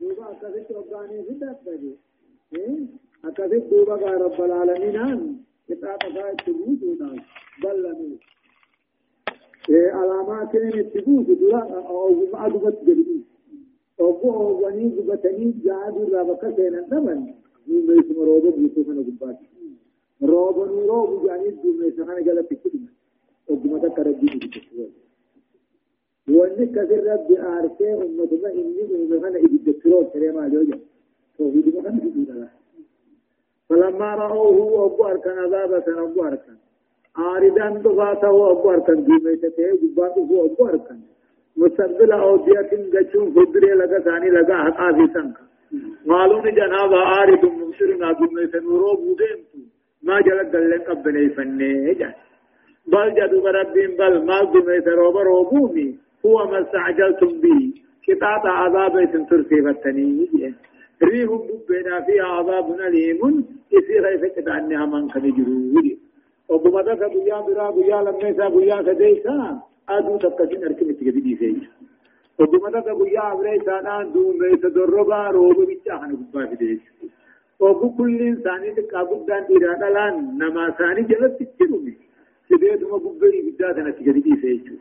دوبا أكثت وقاني في دفته أكثت دوبا رب العالمين عن كتاب فائد تبوت وناس بل لنوس علامات التبوت دورا أو معلومات جديدة أو وني جبتني جاد رابك سينا نمن من بيسم روبا بيسو خنا جبات روبا نورو بجاني دوم سخنا جلا تكتب أو جمتا كرجي بيسو واني كثير رب آرسي أمتنا إني خنا إبدا الدكتور كريما جوجا توحيد ما كان في دولا فلما رأوه أبو أركان عذابة أبو أركان. آردان دفاته أبو أركان. ديميته جباته أبو أركان. مستقبل أودية جشون فدري لغا ثاني لغا حقا في سنك قالوا جناب آرد مبشرنا ديميته نورو بوديمتو ما جلت دلن قبني فنه بل جدو ربهم بل ما ديميته روبا روبومي هو ما استعجلتم به. كتاب عذاب ترسي فتني ريح بنا فيها عذاب أليم إسي غيث كتعنها من كان جروري وقمتا كبيا برا بيا لميسا بيا سديسا أدو تبكسين أركن تجدي سيج وقمتا كبيا بريسا نان دو ميسا دربا روبو بيچا خان قبا فديش وقو كل إنساني تقابل دان إرادة لأن نما ثاني جلت تجرمي سيدي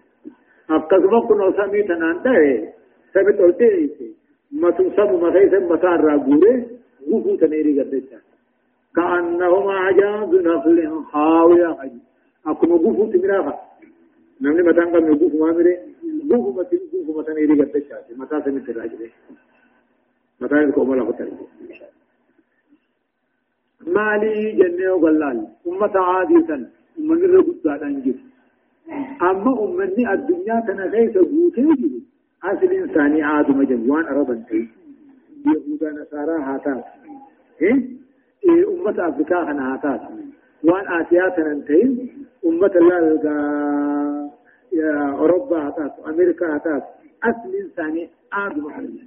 ثم قبري بيچا تنا تجدي سيج أبقى كنو سمي تنان ده سبت قلتي متن سب متى سب متى راغوره غفو تنيري غدتا كأنهما عجاز نخل خاوية حجي أكما غفو تمراها نمني متى قام غفو ما مره غفو متى غفو متى نيري غدتا متى سمي تراجره متى يكون ملا فتر مالي جنة وغلال أمة عادية من رغد دانجي أما أمني الدنيا تنغيث غوتي أصل إنساني آدم جوان أربا تي يهودا نصارى هاتات إيه؟ إيه أمة أفريقيا هنا هاتات وان آسيا تنتين أمة الله يا أوروبا هاتات أمريكا هاتات أصل إنساني آدم حرمي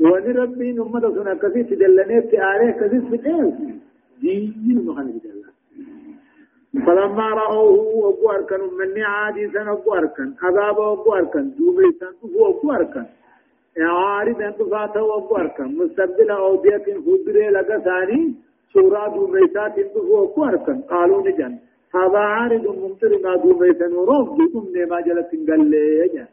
وان ربين أمة سنة كثير تدلني في آله كثير في إيه دين الله فلما رأوه أبو أركن من سن أبو أركن عذاب أبو أركن دوبي سن أبو أركن عارض أن تفاته أبو أركن مستقبل أودية خدري لك ثاني سورة دوبي سات أبو أركن قالوا نجن. هذا عارض ممطر ما دوبي سن ورب جتم نما جلت قال لي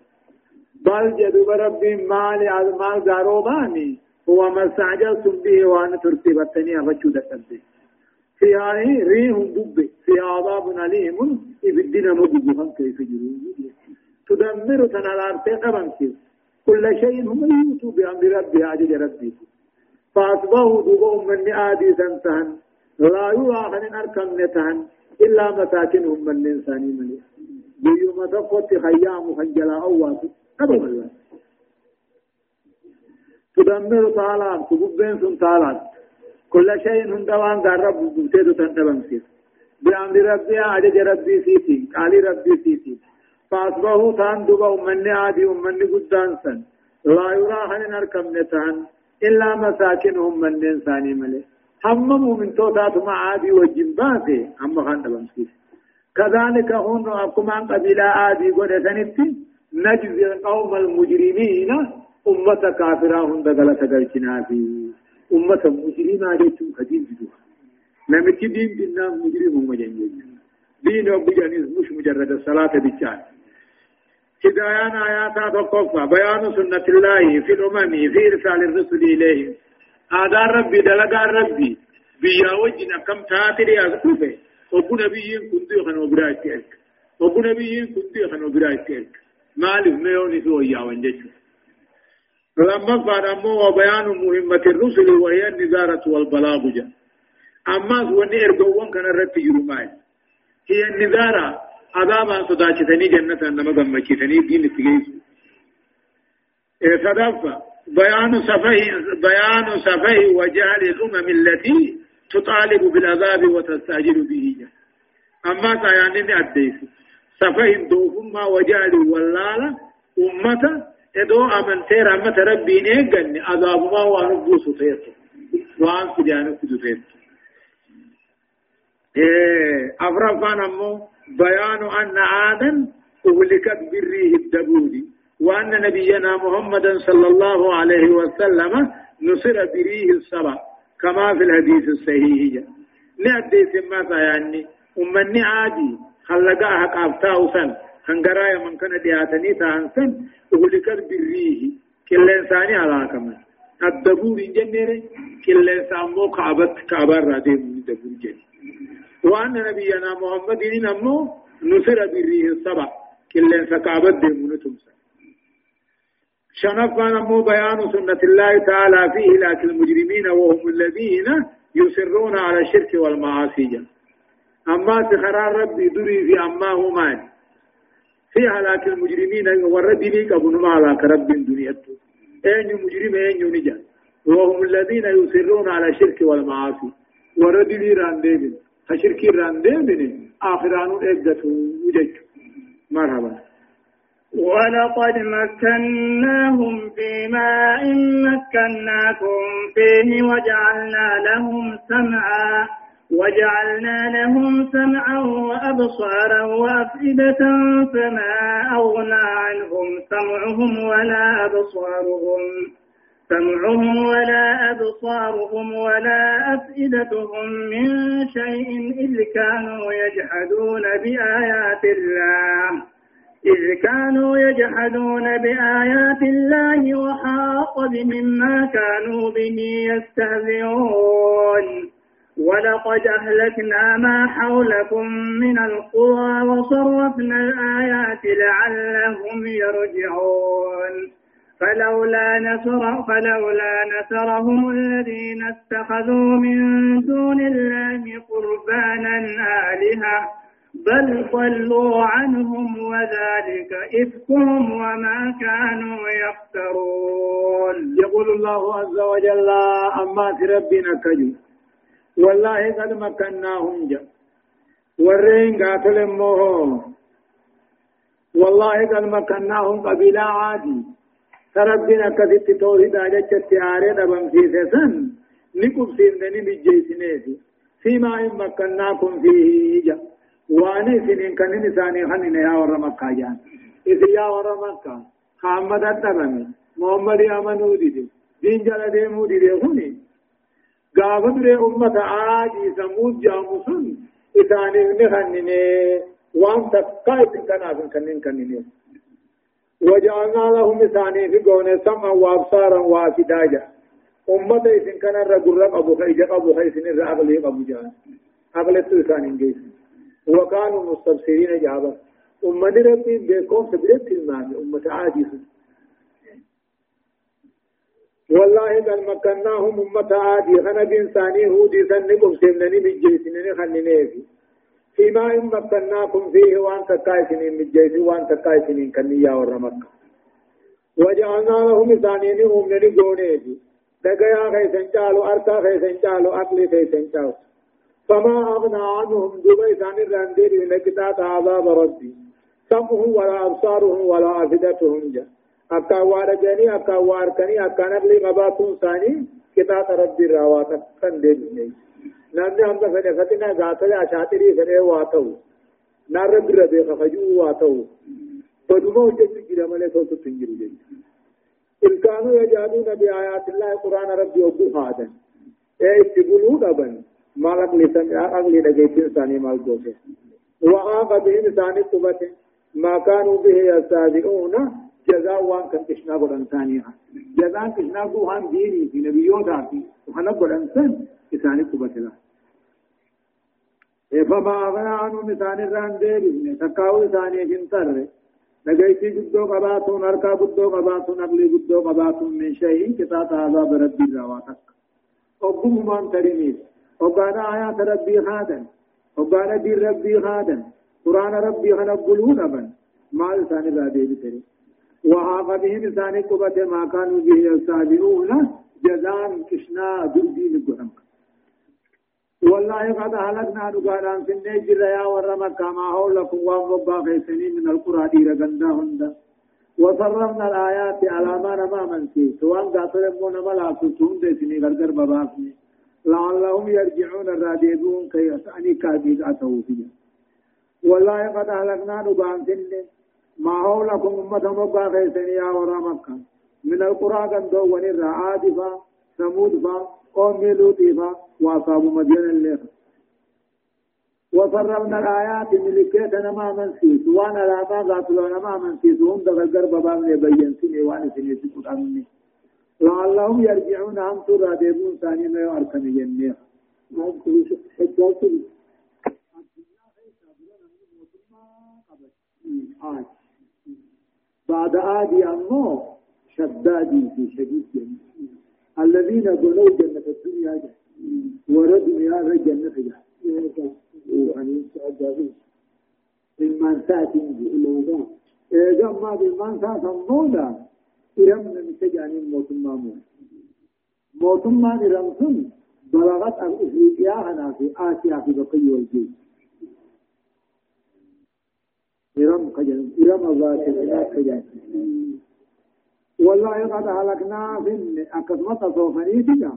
بل جدوا ربي مال مال داروباني هو ما استعجلتم به وأن ترتبتني أفشو دكتي فيها ريح دب فيها عذاب أليم الدين مجدهم كيف يجرون. تدمر تنالار تقرن كل شيء هم يوتوا بأمر ربي عجل ربي. فأصبحوا دبهم من آدي سنتهن. لا يرى أن أركم نتهن. إلا مساكنهم من الإنسان مليء بيوم تفوت خيام خنجلا أواس أبو الله تدمر طالات تبين سن طالات كل شيء هندوان دار رب بوتيدو تندبمسيس بأمر ربي عجج ربي سيتي قال ربي سيتي. فأصبحوا تان دوبا أمني عادي أمني قدان سن. لا يرى هن نركم نتان إلا مساكنهم من إنساني ملي. همموا من توتات مع عادي وجنباتي أما خان دبمسيس كذلك هون أقوم عن قبيلة عادي قد سنتي نجزي القوم المجرمين أمة كافرة هند غلط غلطنا فيه أمة مجرمة جيتم خديم جدوها نمت دين دينا مجرم هم جنجي دين أبو جانيز مش مجرد الصلاة بالجان هدايان آيات تقفى بيان سنة الله في الأمم في إرسال الرسل إليهم. آدار ربي دلقار ربي. بيا وجنا كم تاتري أغتوفه وابو نبيين كنتو خنو برايت تلك وابو نبيين كنتو خنو برايت تلك مالف ميوني سوى يا وانجشو لما فارمو وبيان مهمة الرسل وهي النزارة والبلاغ جا. أما سواني إرقوان كان رت يرماي. هي النزارة عذابا صداچتني جنة أنما غمچتني دين تغيث صدفة بيان سفه بيان سفه وجهل الأمم التي تطالب بالعذاب وتستعجل به جا. أما سيانين أديس. سفه دوفما وجهل واللالة أمة ادو آمن تير امت ربي نيغن عذاب ما وانبو سوتيت وان سجانو سوتيت إيه افرفان امو بيان أن عادا أهلكت بالريح الدبودي. وأن نبينا محمدا صلى الله عليه وسلم نصر بريه السبع. كما في الحديث الصحيح. نأدي سماتا يعني أمني عادي. خلقاها قابتا وسن هنگرايا من كان دياتني تانسن أغلقت بريه كل إنساني على كمان الدبور جنير كل إنسان مو كعبت كعبر رادي دبور جنير وأن نبينا محمد نمو نصر بريه السبع كل إنسان كعبت دي تمسا شنفا نمو بيان سنة الله تعالى فيه لكن المجرمين وهم الذين يصرون على الشرك والمعاصي أما سخرار ربي دري في أما همان في هلاك المجرمين والردني قبل ما هلاك رب دنيا أين مجرم أين نجا. وهم الذين يصرون على الشرك والمعاصي. وردني راندين فشركي راندين آخران إبدته وجج مرحبا. ولقد مكناهم في ماء مكناكم فيه وجعلنا لهم سمعا. وجعلنا لهم سمعا وأبصارا وأفئدة فما أغنى عنهم سمعهم ولا أبصارهم. سمعهم ولا أبصارهم ولا أفئدتهم من شيء إذ كانوا يجحدون بآيات الله. إذ كانوا يجحدون بآيات الله وحاق بهم ما كانوا به يستهزئون. ولقد أهلكنا ما حولكم من القرى وصرفنا الآيات لعلهم يرجعون فلولا نصر فلولا نصرهم الذين اتخذوا من دون الله قربانا آلهة بل ضلوا عنهم وذلك إفكهم وما كانوا يفترون يقول الله عز وجل أما ربنا كجو والله قد مكناهم جا. ورين قاتل موه والله قد مكناهم قبيلة عادي. تربنا كذبت توحيد آجت تياري دبم في سن. نكب سيرنني بجيسنيتي فيما إن مكناكم فيه جا. واني سنين كنن ساني خنن يا ور مكة جان إذا يا ور مكة. محمد الدبمي محمد أمنو دي. دين جل ديمو دي دي هوني قابل دري أمة عادي سمود جامسون إساني نخنني وان تقايت كناف كنن كنن وجعلنا لهم إساني في قونة سمعا وأبصارا وافداجا أمة إسن كان الرقل أبو خيج أبو خيسن الرقل أبو جان أغلت إساني جيس وكانوا مستبصرين جابا أمة ربي بيكون سبرت المعنى أمة عادي سن والله قد مكناهم أمة عادي. خنا بإنساني هودي سنكم سنني بجيسنني خننيفي فيما إن مكناكم فيه وأن تكايسنين بجيسي وأن تكايسنين كنيا ورمك وجعلنا لهم إنسانين نني قونيفي دقيا خيسن جالو أرتا خيسن جالو أقلي خيسن جالو. فما أغنى عنهم دبي ثاني الرندير من كتاب عذاب ربي. سمهم ولا أبصارهم ولا أفدتهم جاء naqli qabaatuun isaanii kitaaba rabbii irraa waa kan deebisne namni hanga fedhe fatina gaatole ashaatirii fedhee waa ta'u narra bira beeka fajuu waa ta'u baduma hojjechu jira malee toltutti hin jiru jechuudha. إن كانوا يجادون بآيات الله قرآن ربي وقوف هذا إيه استقلوا دبن ما لقل سمع أغلي لقيت إنساني ما الجوفة وآغا بهم إنساني قبة ما كانوا به يستهزئون جزاء وان كان كشنا قدن ثانيها جزاء كشنا قوهان ديني في نبيوتا في وحنا قدن ثان إساني قبتلا فما أغنى عنه مثال الران ديري تكاو إساني فنطر نجيتي قدو قباتون أركا قدو قباتون أقلي قدو قباتون من شيء كتاب عذاب ربي الرواتك أبوه من ترميز وقانا آيات ربي خادن وقانا دين ربي خادن قرآن ربي خنقلون أبن ما لسان ذا ديري وهاق بهم ثاني قبة ما كانوا به يستهزئون. جزاء كشنا دردي نقرم والله قد هلكنا نقاران في النجر يا ورمك ما حولكم وانقبا خيسنين من القرى دير قندهن وصرفنا الآيات على ما نما من سي سوان قاتل مون ملا سوتون دي سني غرغر بباسني لعلهم يرجعون الراديبون كي أسأني كابيد أتوفيا والله قد هلكنا نقاران في النجر ما حولكم أمة مبا غيثني يا ورا مكة؟ من القرى قندو ونرى عادفة ثمود فا قوم لوطي فا وأصحاب مدين الليل. وفرغنا الآيات ملكيت نما منسيس وأنا لا ما ذات لو نما منسيس هم دغل قرب باب يبين سني وأنا سني سكت أمني لعلهم يرجعون هم ترى ديبون ثاني ما يعرفن جنية. ما كل حجاج بعد آدي أمو شدادي في شديد جنة الذين بنوا جنة الدنيا وردوا يا جنة يعني سعدادي بالمان ساتي إلوغا إذا ما بالمان ساتي مولا إرم نمتجاني موتم مامون موتم ما إرم بلغت أفريقيا هنا في آسيا في بقي والجيش إرم خجل إرم ذات الإله خجل والله قد هلكنا في أكثمة صوفني تجا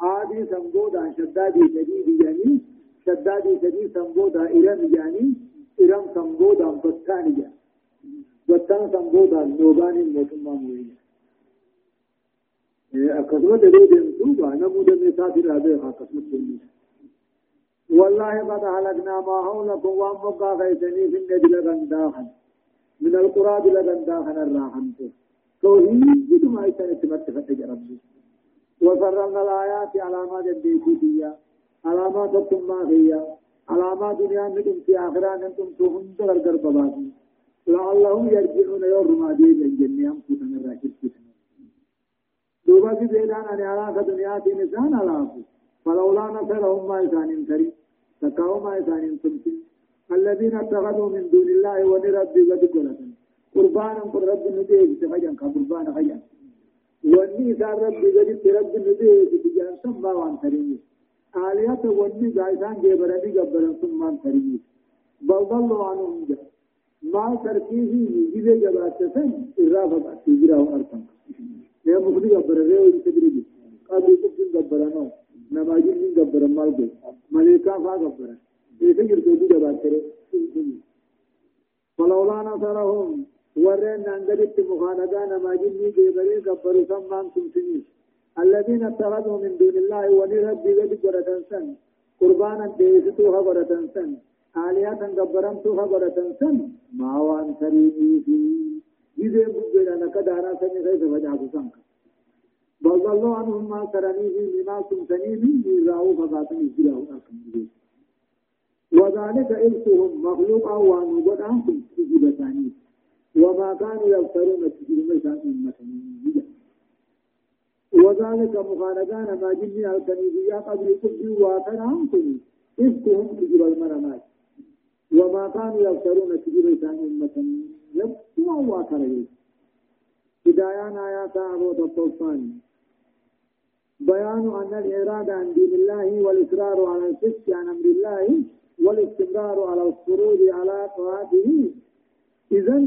عادي سمبودا شدادي شديد يعني شدادي شديد سمبودا إرم يعني إرم سمبودا بطان جا. بطان سمبودا نوبان الموتما موية أكثمة دي دمتوبا نمود مسافر هذا أكثمة دمتوبا والله قد هلكنا ما حولكم بقى غيثني في النجل غنداخا من القرى لغنداخا الراحمت توحيد ما يتن تمت ربي. وفررنا الآيات علامات الديكوتية علامات ما هي علامات دنيا منكم في آخران أنتم تهم تغرقر بباتي لعلهم يرجعون يوم ما دي الجنة كتن الراكب كتن دوبا في بيدان أن علاقة دنيا في نسان علاقة. فلولا نصرهم ما يسان تري تكاو ما يسان تمتين الذين اتخذوا من دون الله ونربي قد قلت قربانا قل رب نديه تخجن قربانا خجن وني سار ربي قد رب نديه تجان ثم وان تريني آليات وني جايسان جيبرني قبرن ثم وان تريني بل ضلوا عنهم جا. ما تركيه يجيب جبات سن إرافة تجراه أرقم يا مخدي قبرن ريو يتبرجي قابل كبسن قبرنه نماجين من قبرن مالك. ملكا فا قبرن إذا يرتدي جبات فلولا نصرهم. ورين نانجلت مخانقا نماجين من قبرن قبرن سمان تمسنين الذين اتخذوا من دون الله ونربي قد قرة سن قربانا ديستوها قرة سن. آلية قبرمتوها قرة سن. ما وان سريني في إذا بقنا نكدارا سني غيث فجعب سنك بل ضلوا عنهم ما سرني في لما سمسني من رأو فقاتل إجراه أركم وذلك إلسهم مخلوقا ونبت عنكم تجيبتاني وما كانوا يفترون تجيب مثلا من وذلك مخالقان ما جني الكنيسية قبل كل واتنا عنكم إفكهم تجيب المرمات وما كانوا يفترون تجيب مثلا أمة يبقوا واتنا هدايان آيات أبو الطوفاني بيان أن الإرادة عن دين الله والإصرار على الفسق عن أمر الله والاستمرار على الخروج على طاعته. إذا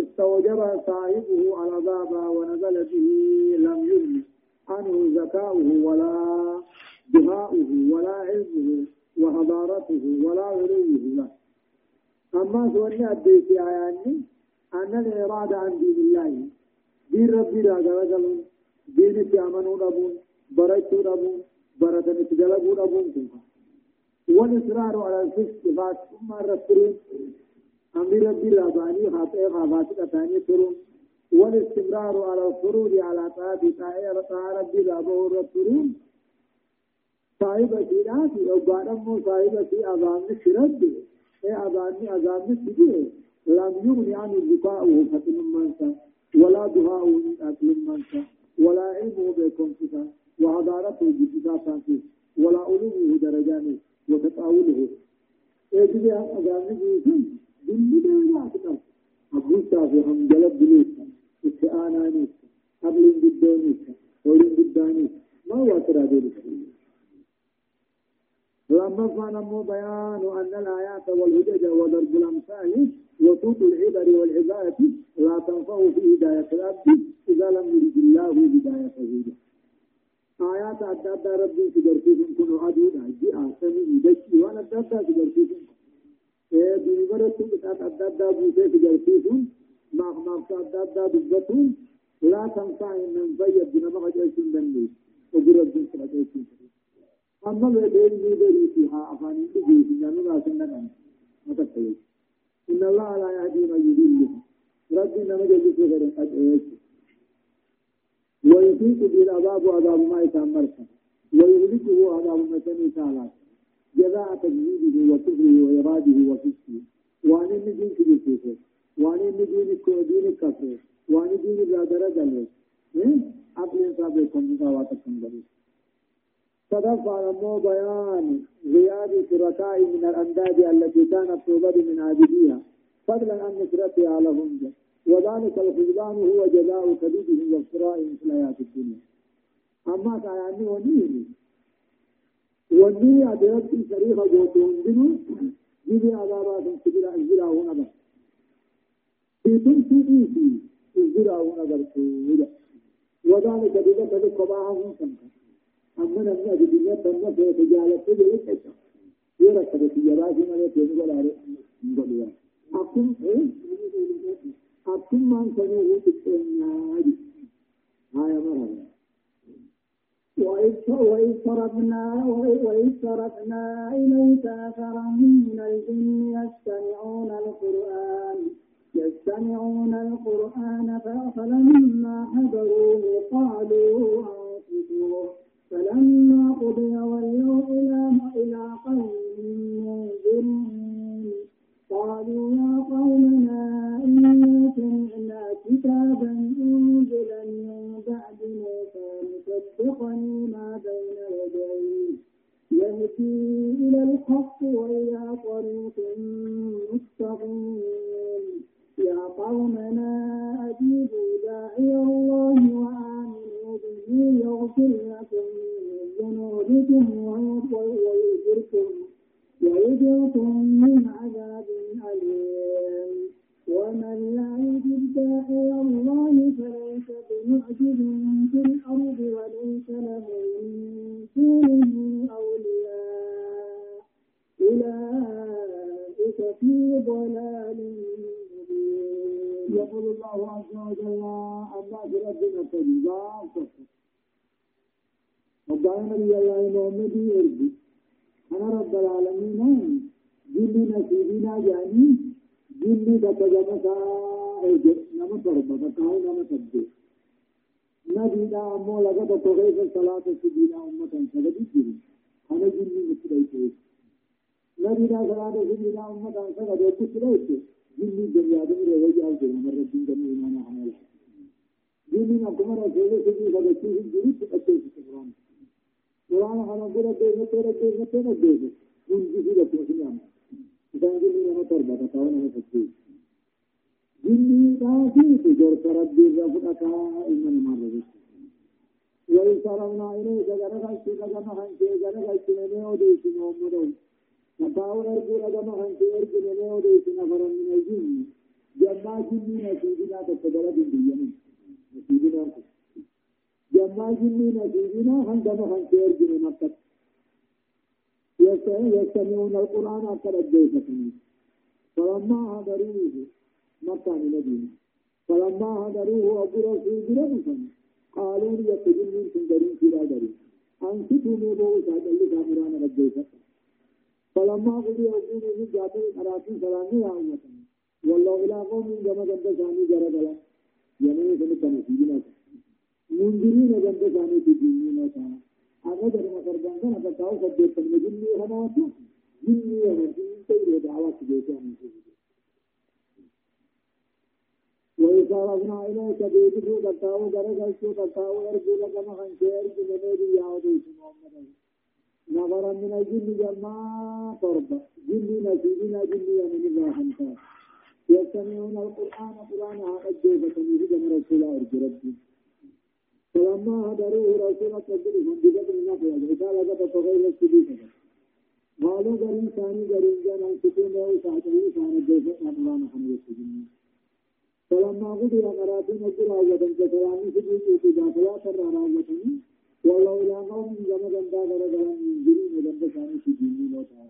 استوجب صاحبه العذاب ونزل به لم يغن عنه ذكاؤه ولا دهاؤه ولا علمه وحضارته ولا علوه له أما سؤالي أدي في آياني أن الإرادة عن دين الله. دين ربي لا دين في أمنوا ربون بريتوا ربون برتن اتجلبوا ربون كنها والإصرار على الفسق فات ثم الرسول أمر ربي لا باني خاطئ خافاتك أتاني ترون والاستمرار على الخروج على طاعة طاعة ربي لا بهو الرسول صاحب سيراتي أو بارمو صاحب سي أذان شرد إيه أذان أذان سيدي لم يغني عن الزكاء فتن منسى ولا دعاء من أكل منسى ولا علمه بكم فتا وحضارته بفتا ولا علومه درجانه وتطاوله. يجب أن أغاني بيسن دل دل أكتر أبوسا في هم جلب بليسا اتعانا نيسا قبل بدو نيسا ولين بدانيسا ما أترى ذلك لما فنمو بيان أن الآيات والهجج وضرب الأمثال وصوت العبر والعبادة لا تنفع في هداية العبد إذا لم يرد الله هدايته آيات أدى ربي سجرتيكم كنوا عدونا جاء سمي دشي وأنا أدى سجرتيكم إيه بمبرة تبقى أدى بوسي جرسيسون ما ما أدى دبتون لا تنفع إن نفيد بنا ما قد أيسون دنبي وقرب جنس قد أيسون أما بيدين يدري فيها أفاني نانو راسن نان ما تتحيي إن الله لا يهدي من يضل ربي نما جلس غير قد ويفيق بالعذاب عذاب ما يتأمرك ويهلكه عذاب مثني تعالى. جزاء تجديده وكفره وإراده وفسقه. وأن الدين كبير وأن الدين دين كفر وأن لا درجة له أقل إنصاف يكون مقاواتكم ذلك فدفع مو بيان غياب شركاء من الأنداد التي كانت توبد من عابديها فضلا عن نصرتها لهم. وذلك الخذلان هو جزاء كبيرهم وافترائهم في الحياة الدنيا. أما كان ونيه ونيه أدرك شريخة جوتون دنو جيبي عذابات أجزرا هنا بس في تنسي إيسي هنا بس وذلك بذلك لقباهم سنك أما نمنا بدنيا تنمى في تجالة تجالة تجالة يرى كده في جراسي ما يتنقل عليه نقول يا أكم أكم من سنوه تكتنيا هاي مرحبا وإذ صرفنا وإذ صرفنا إليك أثرا من الجن يستمعون القرآن. يستمعون القرآن فلما حضروه قالوا أنصتوا فلما قضي ولوا إلى إلى قوم منذرين قالوا يا قومنا إنا سمعنا كتابا أنزل من بعد موسى مصدقا ما بين يديه. يهدي إلى الحق وإلى طريق مستقيم. يا قومنا أجيبوا داعي الله به يغفر لكم من ذنوبكم ويجركم ويجركم من عذاب أليم. ومن لا يجب داعي الله فليس بمعجز في الأرض وليس له من دونه أولياء. أولئك في ضلال يقول الله عز وجل أما بربنا كذبا وقال نبي الله محمد يرجو أنا رب العالمين جل نسيبنا جاني جل بتجمسا نما تربة بتاعي نما تبدي نبينا أمو لغا تغيث الصلاة سبينا أمة سجدي جل أنا جل مسلمي نبينا صلاة سبينا أمة سجدي كسرائي جل الدنيا دمر وجاء في أمر ربنا كما إيمانا حملا جل نقوم رسول سبيل سجدي جل تأتي في القرآن قرآن خانا قرأ دينا تيرا دينا تيرا دينا من جسي لكم سنعم إذن جني نما تربا تتاونا نفتي جني تاسي تجور تربي رفقك نمار رجل وإن صرفنا إليك جرغ الشيك جمع هنكي جرغ الشيك وديس محمد نتاو أرجو لجمع هنكي أرجو نمي وديس نفرا من الجن جمع جني نسيبنا تتدرى بالديانين نسيبنا أنت جمع جني نسيبنا هندم هنكير جني مكة يستمعون القرآن أكثر الجيشة فلما هدروه مكة من مدينة فلما هدروه أبو رسول برمسا قالوا لي يتجنون سندرين في رادرين أنصتوا مبوس هذا اللي كامران الجيشة فلما قضي أبو رسول جاتوا أراتي سلامي يا أمة والله إلى قوم جمع جمع ثاني جرى يمين سنة نسيبنا منذرين جنب ثاني في ديننا تعالى أنا در ما كربان كنا بتاو سب دے تم جنني هنا تو جنني هنا جنني تي دعوة كده أنا وإذا رجنا إليك بيدو بتاو درجة شو بتاو أرجو لك ما خنجر جنبي ياود محمد نظر من الجن جماعة طربة جن نسيبنا جن من الله خمسة يستمعون القرآن قرآن هذا الجيبة من رسول الله ربي فلما هدروه رسول تجرهم بقدر النقل الرسالة قد تغير السبيل. قالوا قرين ثاني قرين جانا سكون له ساعته كان الجيش أمران حمد السجن فلما قضي قراتين الجرى وطن كسلامي سبيل اتجاه فلا ترى راوتني إلى قوم جمع جندا قرى قرى من جرين جندا ثاني سجن موتا.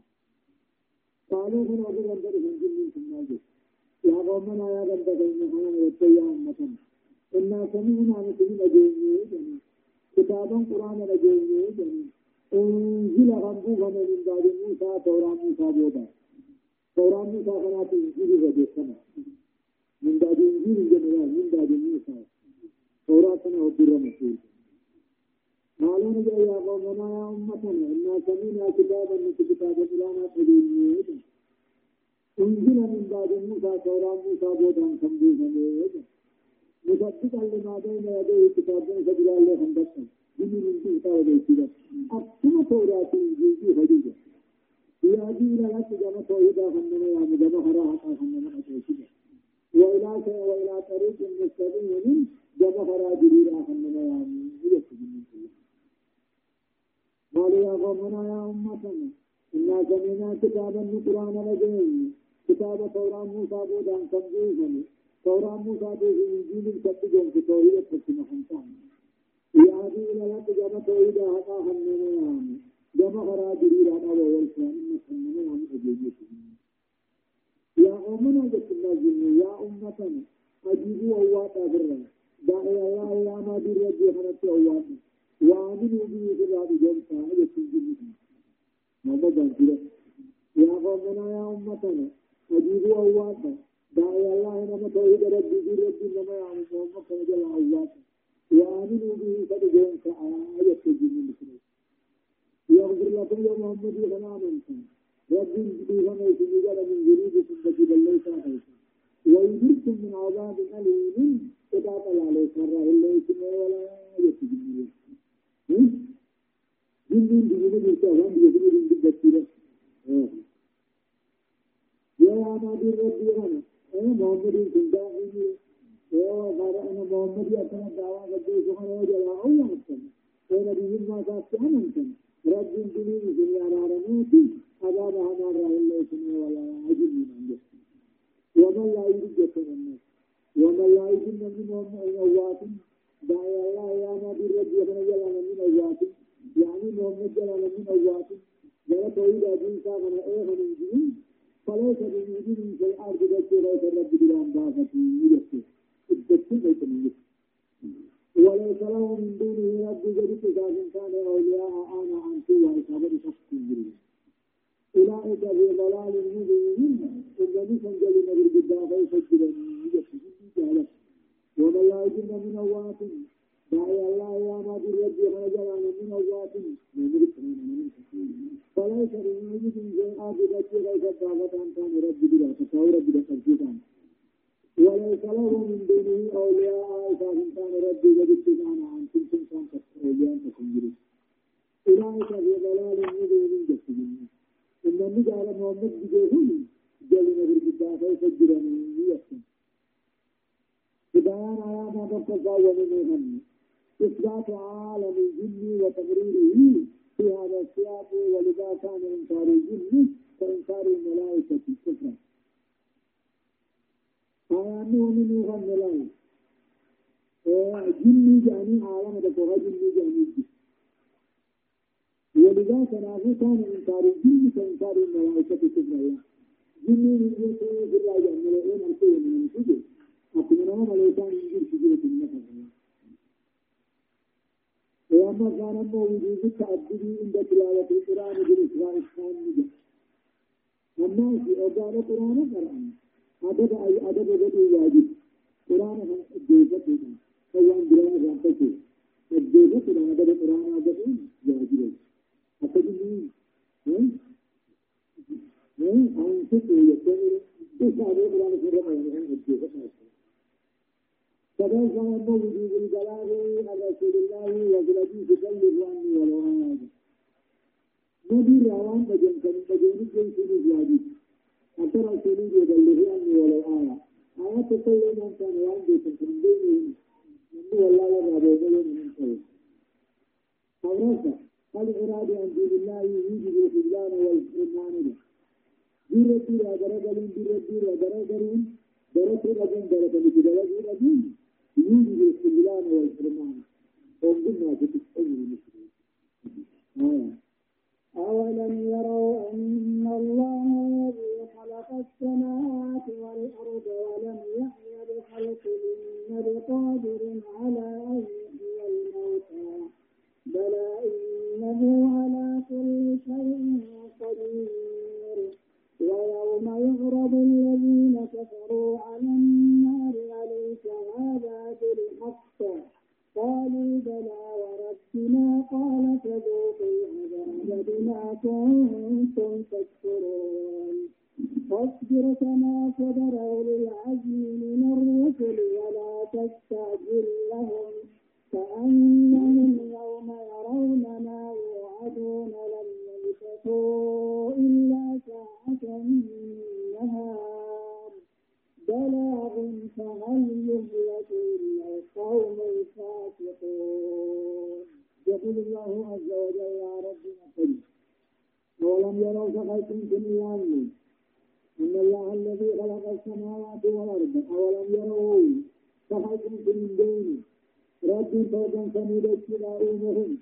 قالوا بندر من جنين ثم يا قومنا يا بندر إننا نوتي يا أمتنا إنا سمعنا نسمع نجيني كتابا قرآن نجيني أنزل ربك من بعد موسى توراة موسى بودا توراة موسى كانت إنجيل رجسنا من بعد إنجيل جنرال من بعد موسى. توراة كان أبو مسؤول قالوا نجا يا قومنا يا أمتنا إنا سمعنا كتابا من كتاب قرآن قديم أنزل من بعد موسى توراة موسى بودا كم مصدقا لما بين يديه كتاب سبيل الله خندقا دين من كتاب بيتنا أكما توراة إنجيل خديجة يا دين لا تجمع توحيدا خندنا يا مجمع هراء خندنا أتوشيدا وإلى وإلى طريق مستقيم جمع هراء جريرا خندنا يا مجمع قالوا يا قومنا يا أمتنا إنا سمعنا كتابا من قرآن رجعين كتاب توراة موسى بودان كم توراة موسى به إنجيل كتبهم في توحيد حكمة خمسان يهدي إلى لا تجمع توحيد خمنا يعني جمع خرا جرير هذا وهو الإسلام إن خمنا يعني أجيبه يا أمنا جت النازل يا أمتنا أجيبوا الله تابرا داعي الله يا ما دير يجي خنت الله وآمنوا به في الرب جمسا أجت الجنة ما بدأ يا قومنا يا أمتنا أجيبوا الله داعي الله نما توحيد ربي في ربي نما يعني محمد الله. عليه وسلم وآمنوا به فبجون كآية الجن المسلمين يغفر لكم يا محمد فلا منكم ربي به فما يسجد من ذنوبكم التي بليت عليكم ويجركم من عذاب أليم إذا طلع عليك مرة إلا يسمع ولا يسجد جن بجنود الشيطان بيسجد بالدكتورة يا نبي ربي أنا أنا محمد يا قال أنا محمد أكون دعوة قد سبحانه وتعالى أول مسلم أنا بهم ما أنا مسلم رب الدنيا في رارموتي أبا بهنا رأي سمي ولا أجل من عنده ومن لا يريد الناس ومن لا يريد من أوات دعي الله يا نبي ربي أنا جلال من أوات يعني محمد جلال من أوات جلال توحيد أجل سامنا إيه من جنين فليس بوجود في الأرض بس ليس الرب بلان ضافة يدفع الدكتور ليس من وليس له من دونه رب جديد إذا كان أولياء أنا عن سوى إصابة شخص جديد أولئك في ضلال مبين. إن نسان جل نبي بالدافع فجر يدفع ومن لا يجن من أوات يا ما بالرب هاجر من أوات فليس بوجود شيء عابدة ليس دعوة أن كان رب بلا فهو رب بلا وليس له من دونه أولياء إذا كان رب جديد كان عن كل كان أولياء في ضلال مبين جسدين إن النبي على محمد مبتزا ومن إثبات عالم الجن وتقريره. في هذا السياق ولذا كان إنكار الجن كإنكار الملائكة كفرا من الملائكة. جن جاني عالم دكوها جن جاني ولذا كان كان إنكار الجن كإنكار الملائكة كفرا جن من يقول في الله جل وعلا أرسل من السجن أكمنا ملائكة من جن سجنة النفس وأما كان وجود التعبد عند تلاوة القرآن بالإسراء الثاني أما في أوزان القرآن قرآن أدب أي أدب بدي واجب قرآن الجيزة بنا فوان بران رانتك الجيزة بنا أدب القرآن أدب واجب هم هم أنفق ويكمل تسعى القرآن في الرمى فكيف يكون وجود البلاغ عن رسول الله وبلدي تكلف عني ولو هذا نبي روان بجن كان بجن كان سيدي واجب حتى رسول يبلغ عني ولو آية آية تقول من كان بيت من دونه من والله لا رابع من كل أورث الإرادة عن دين الله يوجب الخذلان والإيمان به. ديرتي يا درجة ديرتي يا درجة درجة رجل درجة درجة رجل يوجد الخذلان والحرمان وقلنا في تسعين المسلمين أولم يروا أن الله الذي خلق السماوات والأرض ولم يحي بخلقهن بقادر على أن يحيي الموتى. بلى إنه على كل شيء قدير. ويوم يعرض الذين كفروا على النار أليس هذا قالوا بلى وربنا قال فذوقوا العذاب بما كنتم تكفرون. فاصبر كما صبر أولي العزم من الرسل ولا تستعجل لهم. كأنهم يوم يرون ما يوعدون لم يلبثوا إلا ساعة من النهار. بلاغ فهل يهلك يقول الله عز وجل يا ربنا قل ولم يروا فخلقكم دنياهم إن الله الذي خلق السماوات والأرض أولم يروا فخلقكم من دونه رب فوقا سميدت أمهم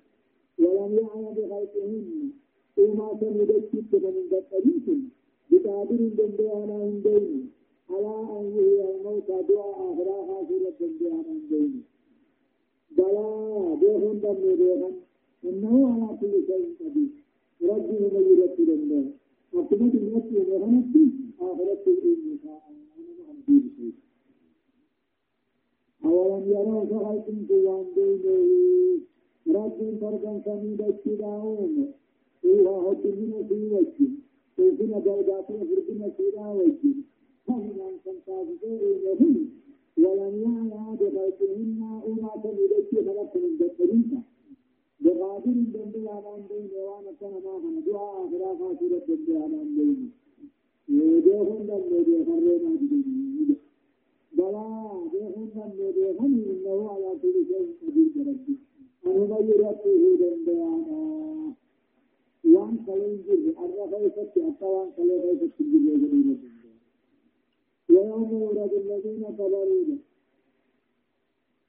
ولم يعي بخلقهن وما سميدت من قبلهم بقادر دندانا من دونه على أن يهي الموتى دعاء آخرى خاسرة دندانا من دونه بلى بيهم دم بيهم إنه على كل شيء قدير ربي هم يرتب الله أقمت النفس وغنفسي آخرت الإنساء أنا أنبي بشيء أولم يروا فخلقكم قوان بينه ربي فرقا سميدا اتداؤهم إيها هدنا في وجه وفينا بودات وفرقنا سيدا وجه فهم أن تنتظروا لهم ولم يعلى بخلقهن وما سميدا خلق من ذكرينها بقادر دندي على بين وأنا كان ما كان دعاء آخرا خاسرة دندي على بين يديهم دندي خرينا بدين بلا ديهم دندي هم إنه على كل شيء قدير ربي أنا بيرته دندي على وان كلين جر الرفاي فتي أتوان كلين فتي جر جر ويوم يورد الذين كفروا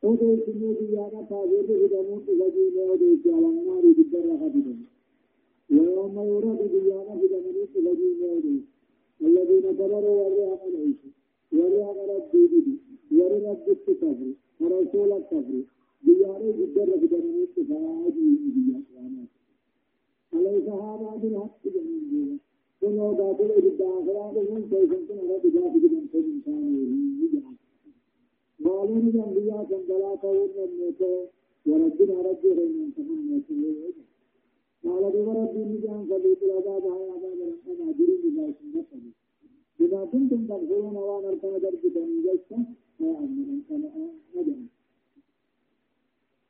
odoo sinuu biyyaana taabeerri fidamuun dhufajiine odeessi alamnaari giddarra hafidan ويوم يورد بيانا في دمني تفجين يودي الذين كفروا ورها ملعيش ورها ربي بدي ورها رب الكفر ورسول الكفر جدر في دمني تفاجي بيانا أليس هذا بالحق جميل كنوا قاتل إبدا آخران من كيسن كنا رب جافي جمن كن إنسان يجعل قالوا من الأنبياء كان ثلاثة ونمت وربنا ربي غير من تمنى قال بما ربي نجان فليت العذاب هاي عذاب الأنقام أجرين بما سنته بما كنتم تغفرون وأنا اركنا درج بني جيسا يا أمنا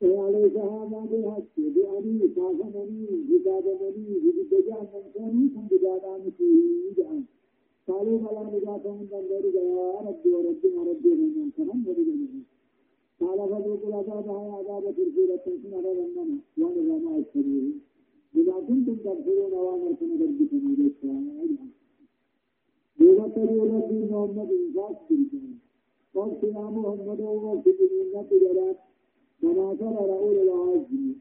وعليك هذا بالحق بأني صافنني بكادنني بجدجان من كانوا بجادان فيه جعان قالوا بلى نجاة من دندر يا ربي وربنا ربي من كرم ورجل قال فذوقوا العذاب هاي عذاب ترسيل التنسين على ذنبنا وأنا ما السبيل بما كنتم تغفرون وانا اركنا دربكم إليك دوبا تريو ربي محمد انفاق ترسل قلت يا محمد وقلت بمنة جرات كما كرر أولي العزم.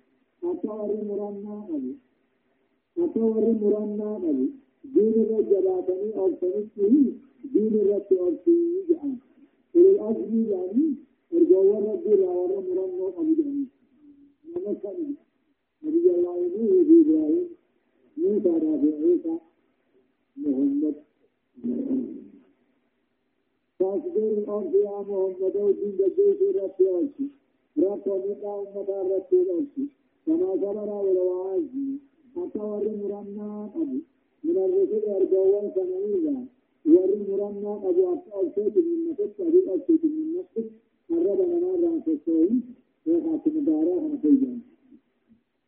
أتور مرنا قبل أتور مرنا قبل دين الجباتني أو سنته دين الرب أرسيه جعل أولي العزم يعني ارجو ربي لا ورى مرنا قبل يعني نما سنه نبي الله في إبراهيم. موسى رافع عيسى. محمد. فاصبر الأرض يا محمد ودين جيش ربي أرسيه رب ومقا أمتا رب الأرسي كما صبر والوعاز أتور مرنا أبو من الرسل أرجوان سنعيدا ور مرنا أبو أرسيت من نفسك أبو أرسيت من نفسك الرب لنا رأس السوي وخاتم دارا خنفيجان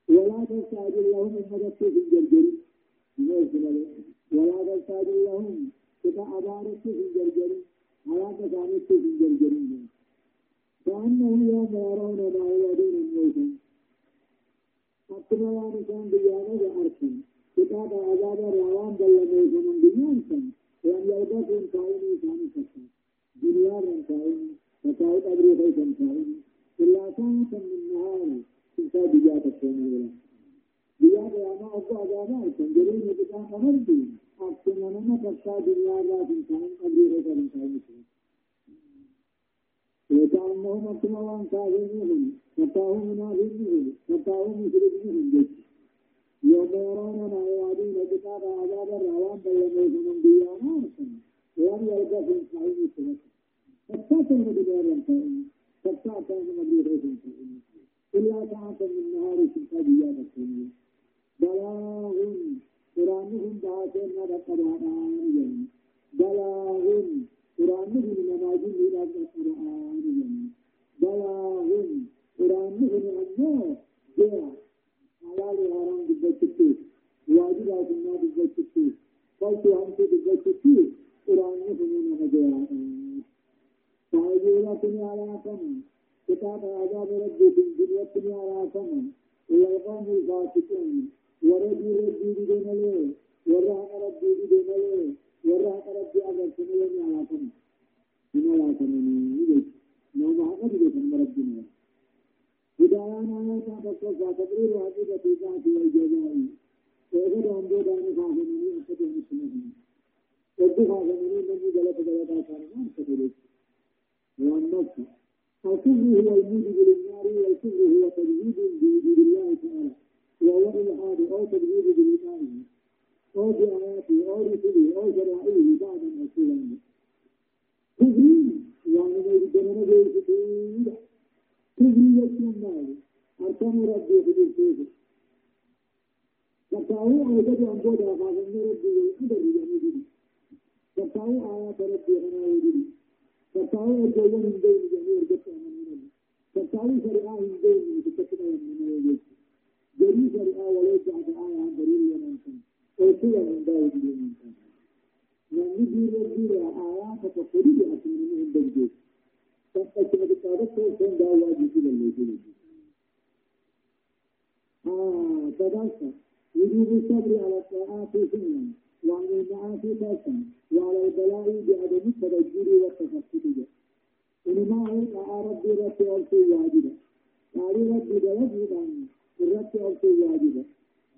ولا تستعجل لهم المدد في الجرجر ولا تستعجل لهم كتا أبارك في الجرجر ولا تسامك في الجرجر كأنه يوم يرون ما يدين الموتى. أكما وان كان بيانا وأرسل كتاب عذاب روان بل موتى من بيان كان وأن يلقاكم كائن ثاني كتا دنيا من كائن فكائن أبري خيطا كائن. إلا ساعة من نهار إنسا بيات السنة يا قيامة أبو عذابات جرين بكان أمرتي أبتنا لنا فتا دنيا لا تنسان قبري رجل إنسان وكأنهم وان كافرهم فتاهم منافقهم فتاهم مشركهم جيش يوم يرون ما يوعدون كتاب عذاب الروان بينهم من ديانا أرسل وأن يلقى في إسرائيل سلسل فتاكم بدار الفائن فتاكم مبلغ الفائن إلا ساعة من نهار ديانا الدنيا بلاغ قرآنهم بعثين هذا قرآن بلاغ قرآنهم نماذج إلى القرآن. بلاغ قرآنهم أنه جاء. حلال حرام بالبشتي واجبات ما بالبشتي قلت أنت بالبشتي قرآنهم نماذج فأجيلتني على فمن كتاب عذاب ربي بالجنة على فمن إلى القوم الفاسقين وربي ربي بدون له ورحم ربي بدون ورحم ربي أبد سنين على فمن من على فمن ما ما قد يفهم ربنا هدايانا آيات تقصى تقرير عقيدة الذات والجزاء وإذا هم بودان فاهمني أكد المسلمين وردوا فاهمني من جلت جلت آثار ما أكد والنفس الكفر هو الموجب للنار والكفر هو تجديد بوجود الله تعالى وهو الحاد أو تجديد بإيمانه أو بآياته أو رسله أو شرائعه بعد رسوله كفر يعني ما يجدنا بيسكين كفر يسمى النار أركان ربي في الكفر فتاوى أوجد أن بود أخاف من ربي والقدر يعني فتاوى آيات ربي أنا وجدي فتاوى أجوان من دين جميع جبت أنا من الله فتاوى شرعاء من دين جبت أنا من الله جري شرعاء وليس بعد آية عن دليل ينسان وكل من داود من يجي ربي آيات تقولي أكمل من دين فأكمل كتابة سوى داود واجب لله آه كذلك وجوب الصبر على الطاعات سنة وعلى المعاصي تركا وعلى البلاء بعدم التبجل والتفقد إنما هو ربي ربي أرسل واجبا قال ربي بلغ عن ربي أرسل واجبا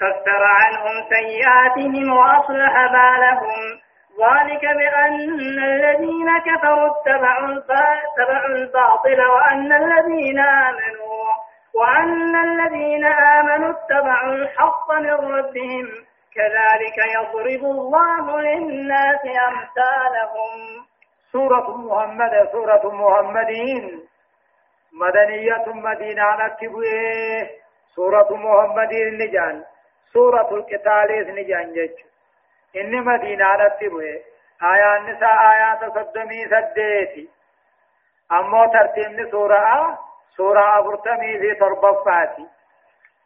كفر عنهم سيئاتهم وأصلح بالهم. ذلك بأن الذين كفروا اتبعوا الباطل وأن الذين آمنوا وأن الذين آمنوا اتبعوا الحق من ربهم. كذلك يضرب الله للناس أمثالهم. سورة محمد سورة محمدين. مدنية مدينة نكتبه سورة محمد نجان. سورة القتال نجان جج إن مدينة نكتبه آيات نساء آيات صدمي سديتي أمو ترتيب سورة سورة أبرتمي في تربفاتي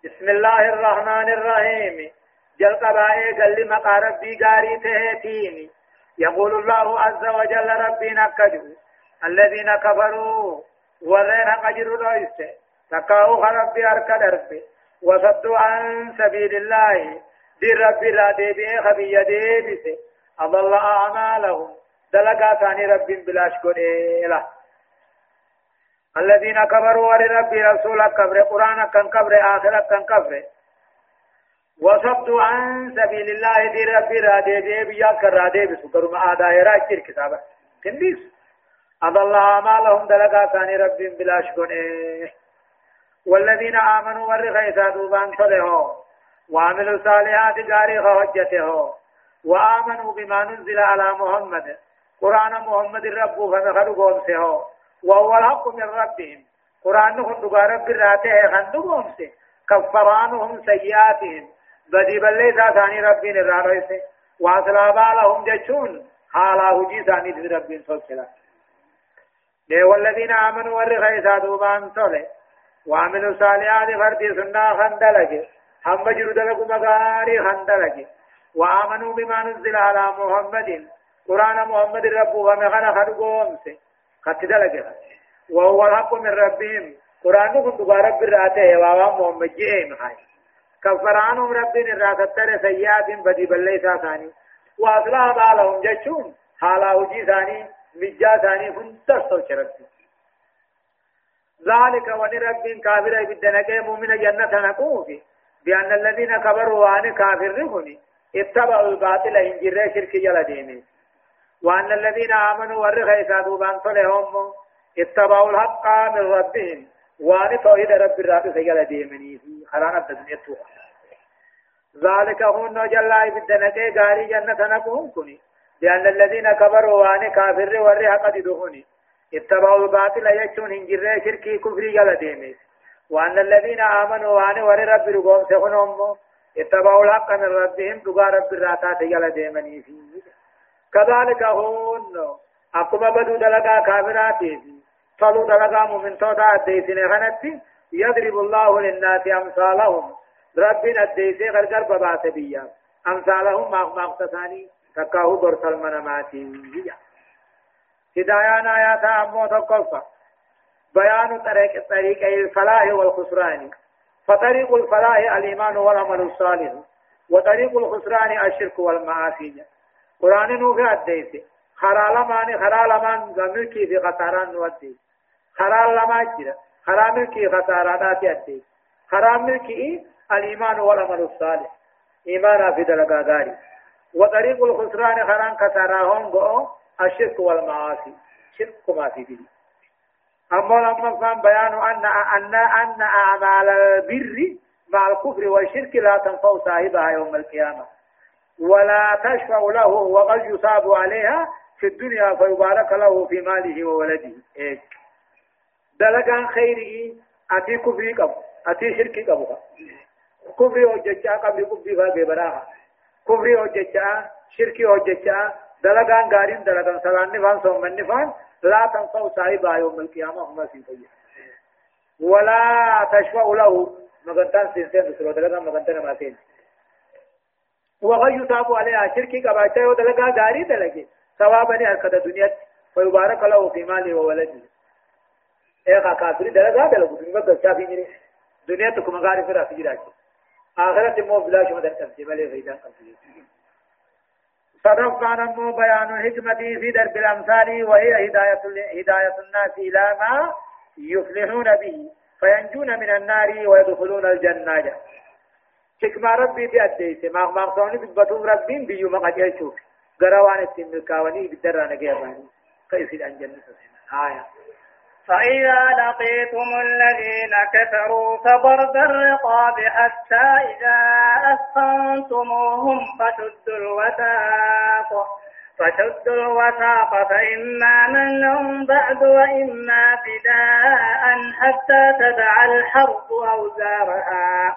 بسم الله الرحمن الرحيم جل قبائي قل مقا ربي قاري تهتيني يقول الله عز وجل ربي نكجو الذين كفروا ورين قجروا لويسته تقاو ربي أركد ربي وصدوا عن سبيل الله. دي ربي لا ديبي خبي ديبسه أضل أعمالهم. دلقا ثاني ربي بلاش قد الذين كفروا ور ربي رسولك كبر قرآن كان كبر آخرة كان كبر وصدوا عن سبيل الله. دي ربي رادي دي بيا كرادي بسكر ما آدا يرا كير كتابة. كنديس. أضل أعمالهم. دلقا ثاني ربي بلاش قد والذين آمنوا ور خيسا دوبان صلحوا وعملوا صالحات غاري حجته وآمنوا بما نزل على محمد قرآن محمد رب فمخلوا قوم وهو الحق من ربهم قرآن نخن رب راته خندو قوم كفر عنهم سيئاتهم بدي بلي ثاني ربين الرارسه واصلا بالهم جچون حالا هجي ثاني ربين ده والذين آمنوا ورغي سادوبان صلي وعملوا صالحات فردي سنة خندلج. هم بجرو دلق مغاري خندلج. وآمنوا بما نزل على محمد. قرآن محمد رب ومغنى خدقوم سي خد دلقها وهو الحق من ربهم. قرآن كنت رب الراتي وعوام محمد جئهم خاي كفر عنهم رب الراتتر سيئات بدي بليسا ثاني وأصلها بالهم جشون. حالا وجي ثاني مجا ثاني كنت استوشي ربي. ذلك ونرب كافر بدنك مؤمن جنة نقوم بأن الذين كبروا وان كافر رهني. اتبعوا الباطل إن جرى شرك جل ديني وأن الذين آمنوا ورغى يسادوا بان صلهم اتبعوا الحق من ربهم. وأن توحيد رب الرب سجل ديمني خلانا الدنيا ذلك هون جل بدنك غاري جنة نقوم كني لأن الذين كبروا وان كافر ورغى قد دهني. اتبعوا الباطل يجون هنجر شركي كفري جل ديمي وأن الذين آمنوا وأن ور رب رقوم سخنهم اتبعوا الحق من ربهم تقى رب الراتات جل ديمني فيه. كذلك هون. أقوم بدو دلقا كافراتي صلوا دلقا مؤمن توتا أديسين خنتي. يضرب الله للناس أمثالهم. ربنا أديسي غرقر ببات بيا. أمثالهم مغمغتساني تكاهو برسل منماتي هدايان آيات أمو تقفى بيان طريق طريق الفلاح والخسران فطريق الفلاح الإيمان والعمل الصالح وطريق الخسران الشرك والمعاصي قرآن نوفي أديس خرال ماني خرال مان ملكي في خساران نودي خرال لما جرى خرال ملكي خسارانات أديس خرال ملكي الإيمان والعمل الصالح إيمان في دلقا وطريق الخسران خران خساراهم بؤو الشرك والمعاصي. شرك ما في به أما لما فهم بيان أن أن أن أعمال البر مع الكفر والشرك لا تنفع صاحبها يوم القيامة. ولا تشفع له وقد يصاب عليها في الدنيا فيبارك له في ماله وولده. إيه. دلقان خيره أتي كفري قبو. أتي شركي قبو. كفري وججا قبل كفري فاقبراها كفري وججا شركي وججا دلقان غارين دلقان سلان نفان صوم من نفان لا تنفع صاحبها يوم القيامة هم سيطية ولا تشفع له مغنطان سينسين بسرو دلقان مغنطان ماتين وغي يتاب عليها شركي قباتا ودلقا غاري دلقي ثوابني حركة دنيا فيبارك له في ماله وولده إيه كافر دلقا دلقو دنيا قلتا في جري دنيا تكم غاري فرا في جراجي آخرت مو بلاش مدن تمسي ملي غيدان قلتا صدق كان مو بيان الحكمة في درب الأمثال وهي هداية هداية الناس إلى ما يفلحون به فينجون من النار ويدخلون الجنة. حكمة ربي في أديس ما ما صوني بتبتون ربي بيو ما قد يشوف. غروان التمكاوني بدرانا جيراني كيف الجنة آية. فإذا لقيتم الذين كفروا فضرب الرقاب حتى إذا أثخنتموهم فشدوا الوثاق. فشدوا الوثاق فإما من بعد وإما فداء حتى تدع الحرب أوزارها.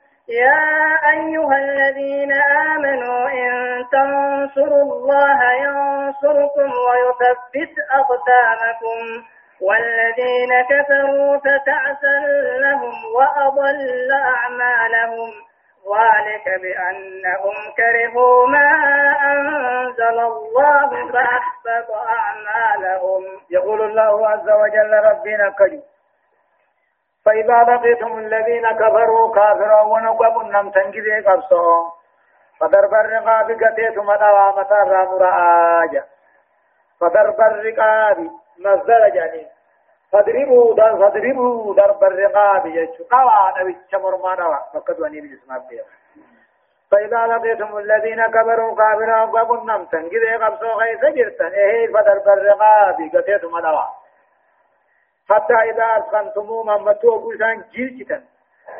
يا أيها الذين آمنوا إن تنصروا الله ينصركم ويثبت أقدامكم والذين كفروا فتعسا لهم وأضل أعمالهم ذلك بأنهم كرهوا ما أنزل الله فأحبط أعمالهم. يقول الله عز وجل ربنا كريم فإذا لقيتم الذين كفروا كافرا ونقب نم تنجزي قبصهم فضرب الرقاب قتيتم الأوامة الرام رآجا فضرب الرقاب مصدر جانين فضربوا در فضربوا ضرب الرقاب يجو قوى نبي شمر ما نوى. فقد وني بجسم أبديه فإذا لقيتم الذين كفروا كافرا ونقب نم تنجزي قبصوا غيث جرتا إيه فضرب الرقاب قتيتم الأوامة حتى إذا أسخنتموهم أمتوا بوسان جيلتن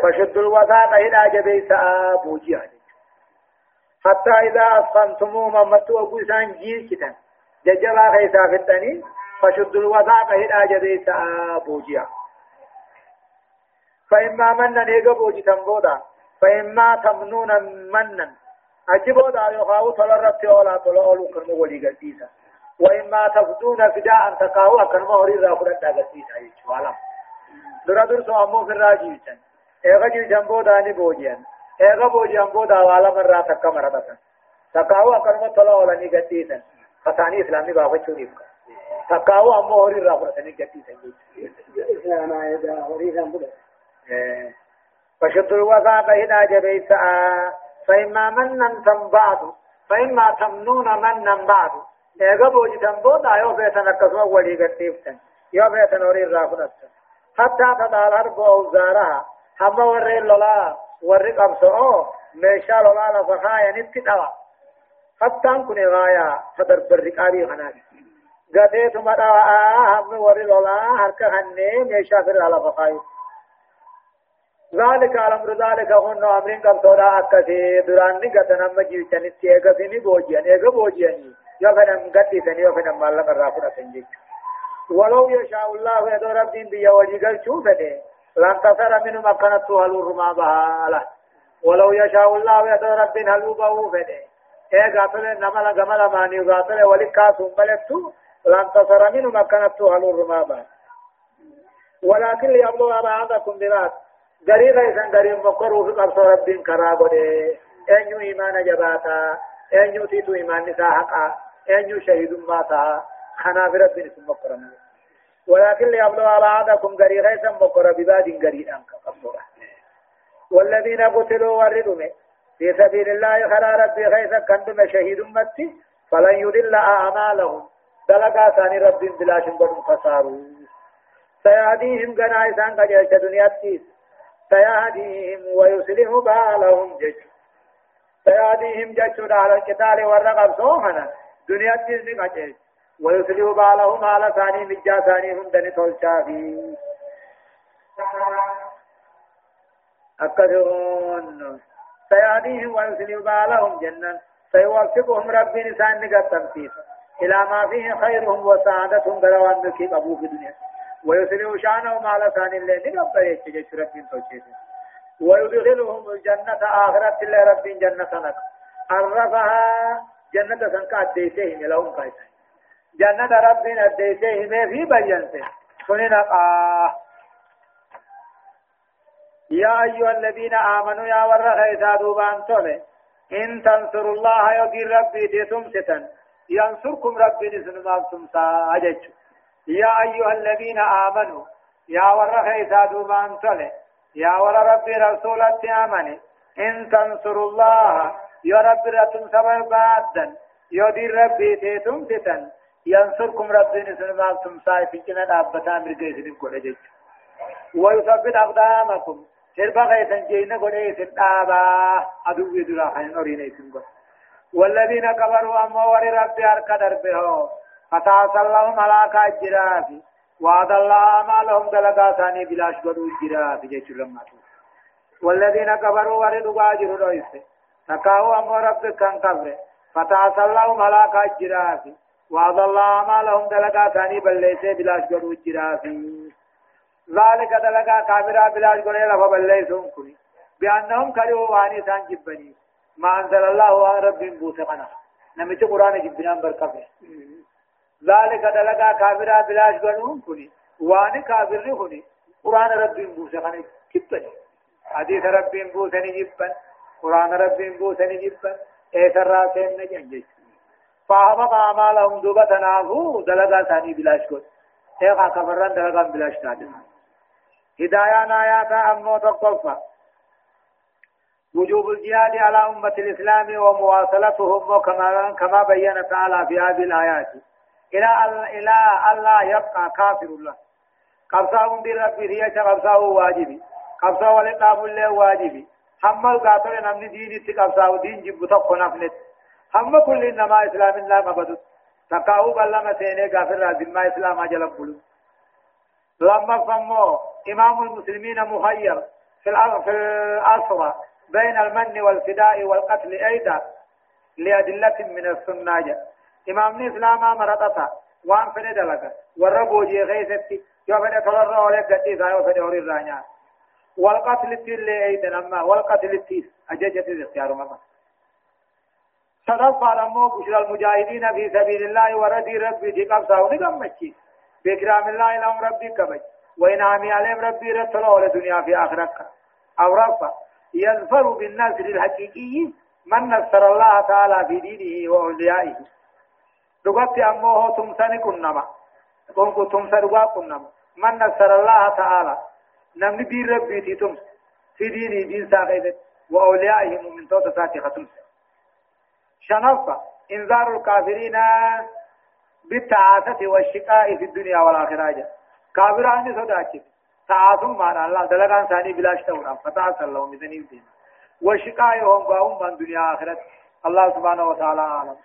فشدوا الوثاق إلى جبيس بوجيها حتى إذا أسخنتموهم أمتوا بوسان جيلتن ججبا خيسا فتني فشد الوثاق هنا جديد بوجيا فإما منا نيجا بوجي تنبودا فإما تمنون منا أجبودا يخاو تلربت أولا تلولو كرمو ولي قديسا وإما تفدون فداء تقاو كرمو هوري رافرة قديسا يجوالا درا درسو أمو في الراجيسا إيغا جيسان بودا ني بوجيان. إيغا بوجيان بودا والا مرة تكا مرة تقاو كرمو تلولو ني قديسا خطاني إسلامي بافتشو نيفكا تقاو أمو هوري رافرة ني قديسا إسلاما إذا هوريها مدى فشد الوثاق هنا جبيت فإما منا بعد فإما تمنون منا بعد. إيغا بوجي تنبودا يو بيتن أكسوا ولي قتيفتن يو بيتن وري رافنتن حتى تدع الحرب أوزارها هم وري لولا وري قبصو ميشا لولا لفخايا نتكتوا حتى نكون غايا فدرب الرقابي خناك قتيت مدعا هم وري لولا هركا هني ميشا فر على فخايا ذلك الامر ذلك هن امرين قد صدا اكثي دران ني قد نم جيتن تيغا فيني بوجيان ايغا بوجيان يا فنم قد تني يا فنم مال رافنا سنجي ولو يشاء الله يد رب بي وجيغل شوفته لن تصر من مكانت هل رما بها ولو يشاء الله يد رب هل بو فده ايغا فل نمل غمل ماني غاتل ولكا سنبلتو لن تصر من مكانت هل رما بها. ولكن ليبلغ بعضكم بذات غري غيسان غري مقرو في قبص رب كرا غدي انيو إيمان جباتا. انيو تيتو إيمان نساء انيو شهيد ماتا خنا في رب نسم مقرم. ولكن ليبلغ على عادكم غري غيسان مقر بباد غري أنك قبصرا والذين قتلوا وردوا في سبيل الله خرا ربي غيسا كندم شهيد متي. فلن يضل أعمالهم. دلقا ثاني رب بلا شنبر خساروا سيهديهم غنائسان قجلت دنيا تيس. سيهديهم ويصلح بالهم جج سيهديهم جج على القتال والرقب سوهنا دنيا تزني قجج ويصلح بالهم على ثاني مجا ثاني هم دني تولشا في أكثرون. سيهديهم ويصلح بالهم جنة سيوفقهم ربي نسان نقطم إلى ما فيه خيرهم وسعادتهم بلوان بكي أبو في الدنيا. ويسلم شانهم على ثاني الليل. نقبل يتجج رب توجيه ويدخلهم الجنة آخرة إلا رب جنة نك عرفها جنة سنك أديسهم لهم قيسا جنة رب أديسهم في بيانته سننا يا أيها الذين آمنوا يا ورغ إذا دوبان تولي إن تنصروا الله يقول ربي تتمستا ينصركم ربي نسنما تمسا أججوا يا أيها الذين آمنوا يا ور خيسا دوبان تله يا ور ربي رسولت آمني. إن تنصروا الله يا رب رتم سبب بعدا يا دي ربي تيتم تتن ينصركم ربي نسلم تمسا في جنة أبتا مرقى سنين قد ويثبت أقدامكم. سربا غيثا جينا قد يسن آبا. أدو يدرا خين أرين يسن والذين كبروا أما ور ربي أركا دربه فتعصى الله ملاكا جرافي وعد الله ما لهم دلقا ثاني بلاش قدو جرافي جيش رماتو والذين كفروا وردوا قاجروا رويسي تكاو أمو ربك كان كفر. فتعصى الله ملاكا جرافي وعد الله ما لهم دلقا ثاني بليسي بلاش قدو جرافي ذلك دلقا كافرا بلاش قدو لفا بليسون كني. بأنهم كرهوا واني سان جبني. ما أنزل الله رب بوسقنا نمت قرآن جبنان بركفه ذلك دلقا كافرا بلاش غنون كني. وان كافر كني. قرآن رب خاني كبن حديث رب بوسى نجبن قرآن رب بوسى نجبن إيسر راسين نجنجي فاهم أعمالهم دوبة نافو دلقا ثاني بلاش كن إيقا كفران دلقا بلاش تادم هدايان آيات أمو تقفى وجوب الجهاد على أمة الإسلام ومواصلتهم كما كما بين تعالى في هذه الآيات. إلى إلى الله يبقى كافر الله. قبضاهم برب هي قبضاه واجبي. قبضاه ولقام الله واجبي. هم القاتل نمني دين تقبضاه دين جب تقو نفلت هم كل إنما إسلام الله قبضت تقاو بلما سيني غافر رازم ما إسلام أجل بلو لما فمو إمام المسلمين مخير في الأسرى بين المن والفداء والقتل أيضا لأدلة من السنة إمام الإسلام مرتتا وان فني دلقا ورا بوجي خيستي يو فني تلرى ولا قدي سايو فني اوري رانيا والقتل اللي ايدن أما؟ والقتل التيس اججت الاختيار مما صدق فارمو بشرى المجاهدين في سبيل الله وردي ربي دي قبضة. ونقمتشي بإكرام الله لهم ربي كبج وإنعامي عليهم ربي رتلوا لدنيا في آخرك أو رفع. يظفر بالنصر الحقيقي. من نصر الله تعالى في دينه وأوليائه. لغت أمه تمسن كنما كنكو تمسن كنما من نصر الله تعالى. نمني بي ربي تي تمس في دينه دين ساقيدت وأوليائه من توتا ساتي ختمس. شنفة إنذار الكافرين بالتعاسة والشقاء في الدنيا والآخرة. كافران صداك تعاثم معنى الله. دلقان ثاني بلاش تورا فتعاسى الله مثني الدين والشقاء هم باهم من دنيا آخرة. الله سبحانه وتعالى أعلم.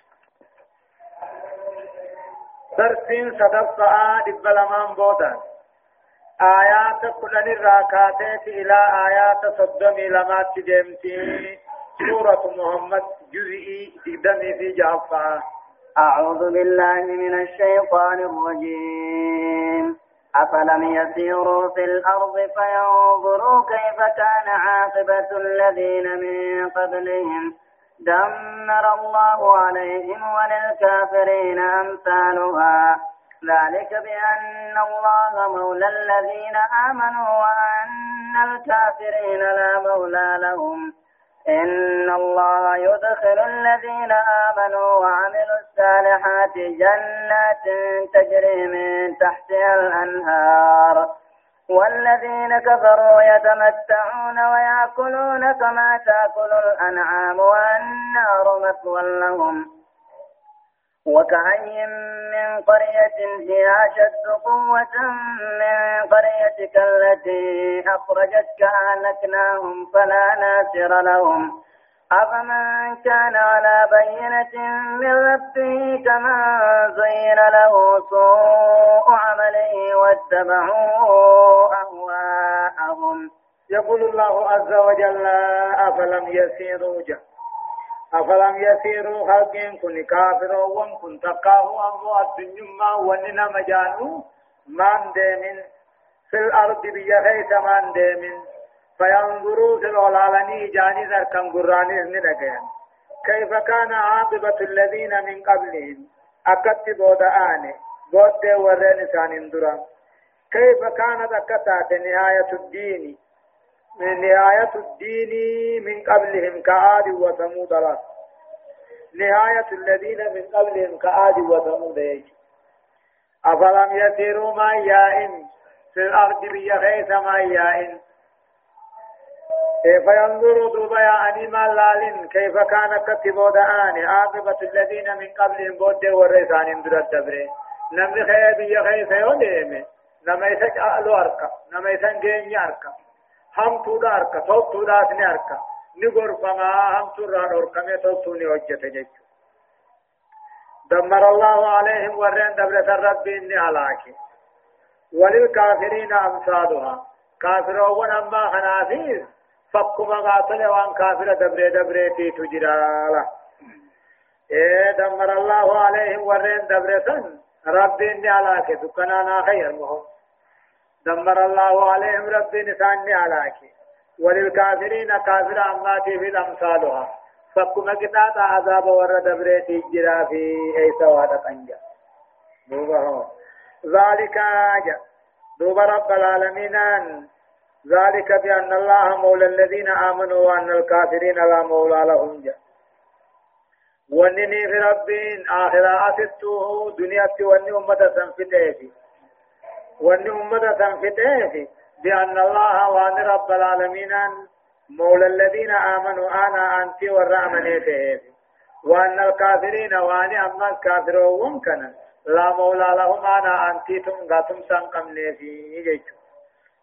درسين صدفة دبلمان بودان. آيات كلن الراكاتات إلى آيات صدمي لما تجمتي. سورة محمد جزئي تقدمي في جعفة أعوذ بالله من الشيطان الرجيم. أفلم يسيروا في الأرض فينظروا كيف كان عاقبة الذين من قبلهم. دمر الله عليهم وللكافرين أمثالها. ذلك بأن الله مولى الذين آمنوا وأن الكافرين لا مولى لهم. إن الله يدخل الذين آمنوا وعملوا الصالحات جنات تجري من تحتها الأنهار. والذين كفروا يتمتعون ويأكلون كما تأكل الأنعام والنار مثوى لهم. وكأي من قرية هي أشد قوة من قريتك التي أخرجتك أهلكناهم فلا ناصر لهم. أفمن كان على بينة من ربه كما زين له سوء عمله واتبعوا أهواءهم. يقول الله عز وجل أفلم يسيروا جه أفلم يسيروا خلقين كن كافر وان كن تقاه أمو الدنيا وننا مجانو من ديمن في الأرض بيغيث من ديمن فينظروا في العلالني جاني ذركن قراني ندقين كيف كان عاقبة الذين من قبلهم؟ أكت بودآن بود ورين سان درا. كيف كانت أكتات نهاية الدين؟ من نهاية الدين من قبلهم كعاد وثمود لا. نهاية الذين من قبلهم كعاد وثمود. يجي أفلم يسيروا ما يائن في الأرض بيخيث ما يائن كيف ينظر دوبا يا أنيما لالين؟ كيف كان كتبوا دعاني؟ عاقبة الذين من قبلهم بود ورثان اندر الدبر. نمي خير بيخيث يوديمي نما يسج أهلو أركا نما يسن جيني أركا هم تودا أركا تو تودا أثني أركا نقر فما هم تران أركا تو توني وجت جيش دمر الله عليهم ورين دبرة الرب إني علاكي وللكافرين أمثالها. كافرون أما خنافير فكما قاتل وان كافر دبرة دبرة في تجرالا إيه دمر الله عليهم ورين دبرة رب إني علاكي دكنا خير مهم دمر الله عليهم رب نساني علاكي وللكافرين كافر أماتي في الأمثالها. فكما قطعت عذاب ور دبريتي جرا في أي سواد قنجا دوبا ذلك آجا دوبا رب العالمين. ذلك بأن الله مولى الذين آمنوا وأن الكافرين لا مولى لهم. جا ونني في ربين. آخر أسدته دنيا وني أمة سنفتيه وني أمة سنفتيه بأن الله وأن رب العالمين مولى الذين آمنوا أنا أنت والرأمنيته وأن الكافرين وأنا أما الكافرون كان لا مولى لهم أنا أنت تم غتم سنقم نيفي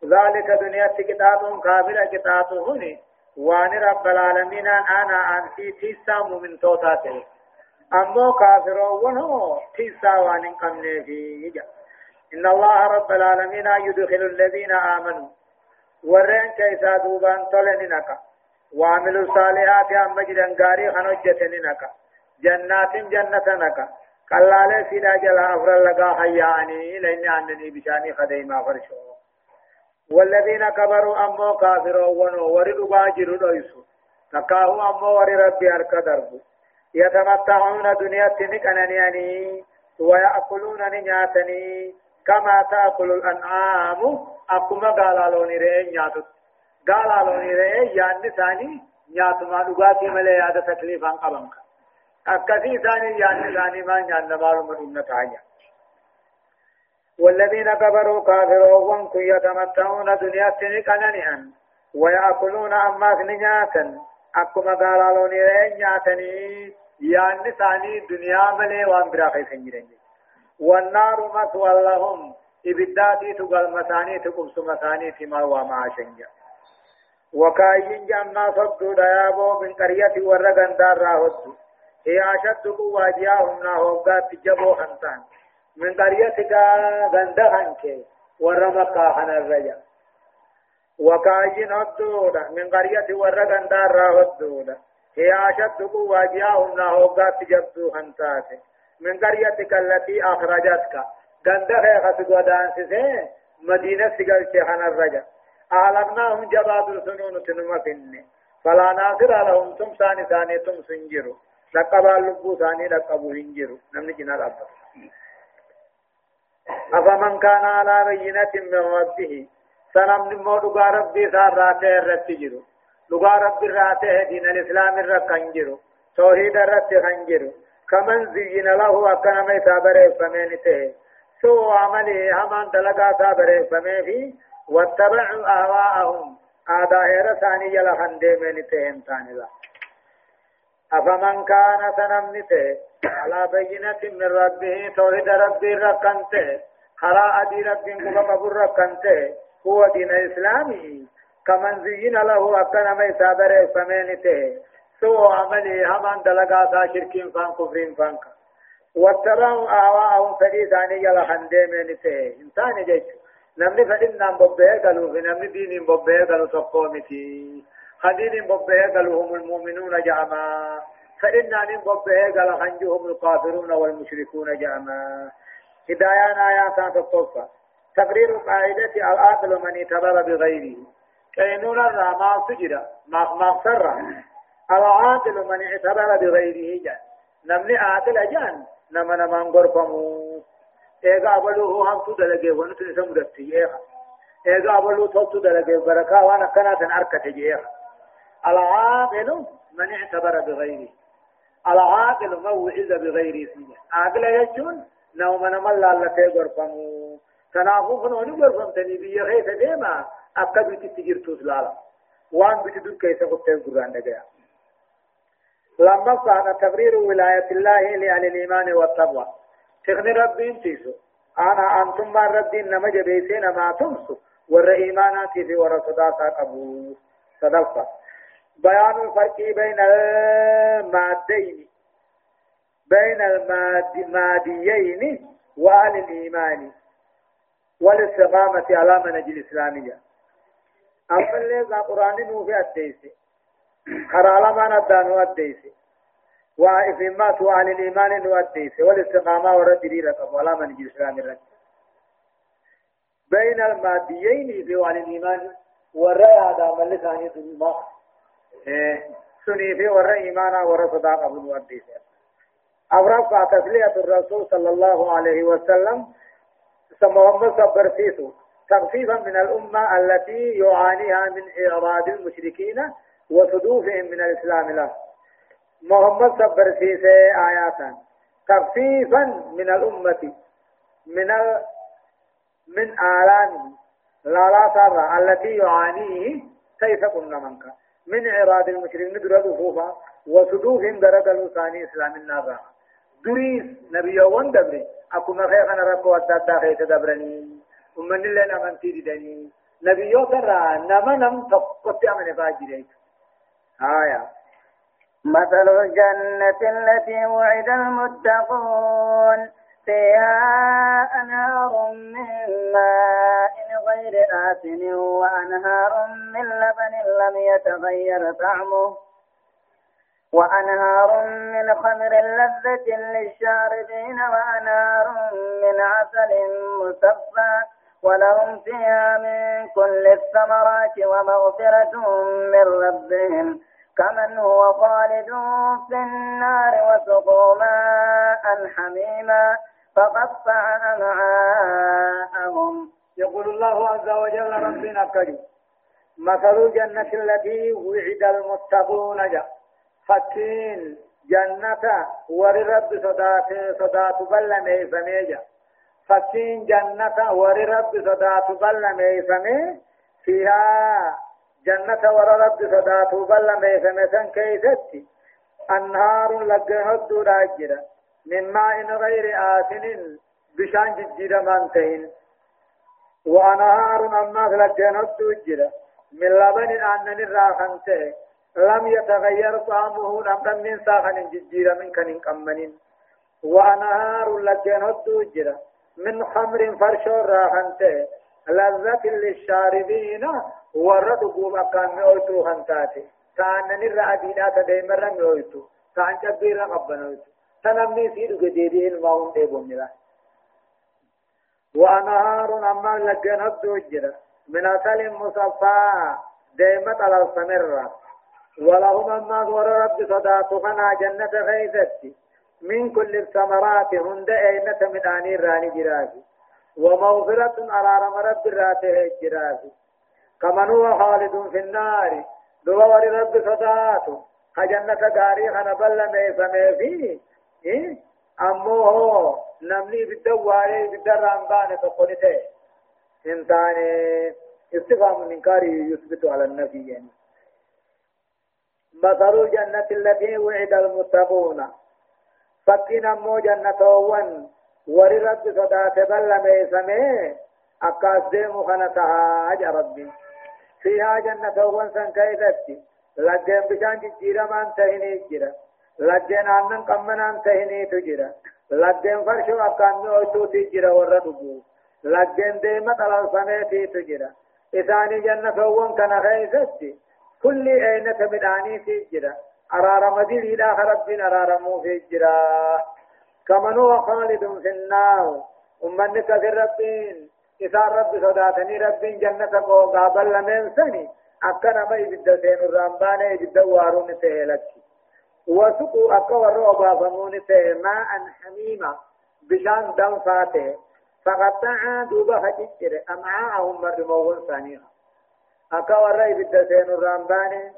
ذلك دنيا كتاب كافر كتاب هني وأن رب العالمين أنا أنت تسام من توتاته أما كافرون هو تسا وأن قم نيفي إن الله رب العالمين يدخل الذين آمنوا. ورين كيسا دوبان تولن نكا. وعملوا الصالحات أما جدن غاري خنجت نكا. جنات جنة نكا. قلالة سيدا جلا أفر لقا حياني. لإني عندني بشاني خديما فرشو. والذين كبروا أمو كافروا ونو وردوا باجروا دويسو. تكاهو أمو وري ربي أركا دربو يتمتعون دنيا تنكنني ويأكلون نياتني كما تأكل الأنعام. أكما قال لوني رئي نياتو قال لوني رئي يعني ثاني نياتو ما نقاتي ملي هذا تكليفا قبنك. أكثي ثاني يعني ثاني ما نيان نمال من أمنا والذين كفروا كافرون كن يتمتعون دنيا تنكنني ويأكلون أما نياتا أكما قال لوني رئي نياتني. يعني ثاني دنيا ملي وان براخي سنجرين والنار مثوى لهم. إبداتي تقل مساني تقبس مساني تما وما شنجا. وكاين جمنا صدو ديابو من قرية ورغن دار راهد هي أشد قوة جاهم ناهوغا تجبو خنتان. من قرية غندهن كي ورمقا خن الرجا وكاين هدودا من قرية ورغن دار راهد هي أشد قوة جاهم ناهوغا تجبو خنتاتي من قريتك التي أخرجتك. غندها خسد ودان سيسي مدينة سيقل شيخنا الرجا. أعلمناهم جباد السنون تنم فيني. فلا ناصر لهم تم ثاني ثاني تم سنجروا لقبا اللبو ثاني لقبو هنجروا نمني جنا ربك أفمن كان على بينة من ربه سلام نمو لغا ربي سار راته الرتجرو لغا ربي راته دين الإسلام الرقنجرو توحيد الرتخنجرو كمن زين له أكنا ما يتابر فمن ته. سو عمله همان دلقا تابر في. واتبعوا أهواءهم آدائر ثاني يلا خندي من تهم ثاني لا. أفمن كان سنمنته على بينة من ربه توحيد ربي ركنته خرا أدي ربي قبر ركنته هو دين الإسلامي كمن زين له أكنا ما يتابر فمن ته. سو عملي همان دلقا تا شركين فان كفرين فان واتبعوا آواءهم فدي ثاني يلا خندي من ته انسان جيش نمني فدين نام ببه قالوا نمني دين ببه قالوا تقومتي خدين ببه قالوا هم المؤمنون جعما. فإن نام ببه قال خنجهم الكافرون والمشركون جعما. هدايان آيات تطوفا تقرير قاعدة العاقل من اعتبر بغيره كينون الرما سجرا. مغفرة العاقل من اعتبر بغيره جان نمني عاقل جان نما نما غرفمو ايغا بلو هم تو دلگه ونت نسم دتي ايغا ايغا بلو تو تو دلگه بركا وانا كنا تن اركته جيغا العاقل من اعتبر بغيره العاقل موعظ بغيره عاقل يجون نوم نما لالته غرفمو تنافو فنوني غرفمتني بيه خيث ديما أكد بتجرتوس لالا وان بتدور كيسا قلت القرآن دقيا لما كان تبرير ولاية الله لأهل الإيمان والتقوى. تغني ربي تيسو أنا أنتم ما ربي نما جبيسين ما تمسو. ور إيماناتي في ور صداقة قبول صدقة بيان الفرق بين المادين. بين الماديين وأهل الإيمان. والاستقامة على منهج الإسلامية. أما اللي قرآن نوفي الديسي خرا لما وفي ما سوى عن الإيمان وديسي والاستقامة والرد رقب ولا من الإسلام الرد بين الماديين في عن الإيمان والرأي هذا من لساني ثم سني في والرأي إيمانا والرأي صداقة وديسي أورفع تسلية الرسول صلى الله عليه وسلم محمد صبر فيسو تخفيفا من الأمة التي يعانيها من إعراض المشركين وصدوفهم من الإسلام له. محمد صبر في آياتا. تخفيفا من الأمة من ال... من آلام لا لا سر التي يعانيه كيف قلنا منك. من إعراض المشركين درد خوفا وصدوفهم درد الثاني إسلام النار. دريس نبي يوان دبري. أكو مخيخ أنا ركو أدادا خيت دبرني ومن اللي تيري دني. نبي يوتر نما نم تقطع من فاجرين آية. مثل الجنة التي وعد المتقون. فيها أنهار من ماء غير آسن وأنهار من لبن لم يتغير طعمه. وأنهار من خمر لذة للشاربين وأنهار من عسل مصفى ولهم فيها من كل الثمرات ومغفرة من ربهم كمن هو خالد في النار وسقوا ماء حميما فقطع أمعاءهم يقول الله عز وجل ربنا كريم مثل الجنة التي وعد المتقون جاء فكين جنة وررب صدات صدات بل ميسمي فكين جنة وررب صدات بل ميسمي. فيها جنة وررب صدات بل ميسمي سن أنهار لقهد راجرة من ماء غير آسن بشان جديد من تهين وأنهار أما لقهد جرة من لبن أنن الراخنته لم يتغير طعمه لم من ساخن جديد من كن كمنين وأنهار لجن الدوجرة من خمر فرش راحنته لذة للشاربين ورد قوم أكان مئوتو هنتاتي. كأنني الرأدينا تديم رم مئوتو كأن جبير قبنا مئوتو تنمني سيدو جديدي الماهم ديبون ملا وأنهار أما لجن الدوجرة من أصل مصفى ديمة على السمرة. ولهم أما ور رب صدات فنا جنة غيثت من كل الثمرات هند أينة من آني راني جراسي. ومغفرة على رب راته جراسي. كمن هو خالد في النار دور رب صدات خجنة غاري خنا بل ميسمي فيه إيه؟ أمو هو نمني بالدواري بالدران تقولته. إنسان استفهام الإنكار يثبت على النفي يعني مثل الجنة التي وعد المتقون. فكنا مو جنة ون وررد صدات بل ميسمي أكاس ديمو خنتها أجا ربي فيها جنة ون سن كيدتي لجين بشان جيرا من تهني جيرا لجين آنن قمنا تهني تجيرا لجين فرشو أكان مئوتو تجيرا ورد لجين ديمة على الفميتي تجيرا إثاني جنة ون كان خيستي كل أين تمداني في جرا أرار مدير إلى ربنا أرار مو في جرا كمن هو خالد في النار أمن كثير ربين إذا رب صداتني ربين جنة قابل لمن سني أكنا ما يبدأ سين الرمبان يبدأ وارون تهلك وسقوا أكور روبا فمون ماء حميما بشان دم فاته فقطع دوبا حجر أمعاءهم مرموون ثانيها ibidda seenu irraan baane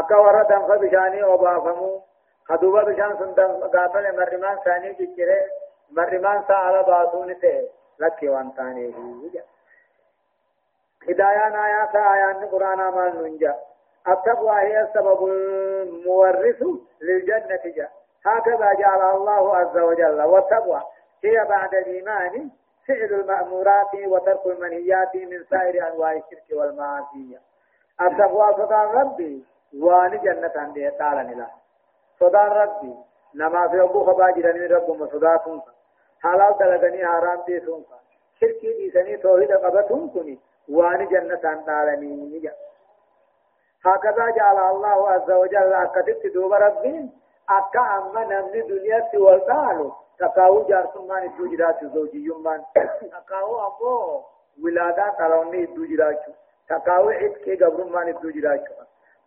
akka warra danfa bishaanii obaafamu kaduba bishaan sun gaafame marrimaan isaanii ciccire marrimaan isaa ala baasuun ta'e lakki waan taaneef هدايان آيات آيات القرآن مال ننجا التقوى هي السبب المورث للجنة جاء هكذا جعل الله عز وجل والتقوى هي بعد الإيمان فعل المأمورات وترك المنهيات من سائر أنواع الشرك والمعاصي التقوى صدى ربي وان جنة عندي تعالى نلا صدى ربي نما في أبو خبا جرني رب مصداتون حلال دلغني حرام دي سونفا شركي دي سني توحيد قبتون كني وان جنة تعالى نيجا هكذا جعل الله عز وجل أكدت دوب ربي أكا أما نمني دنيا سوى تقاو جارسمان ادو جراچو زوجیومان تقاو امو ولادا قرونی ادو جراچو تقاو عید کے گبرمان ادو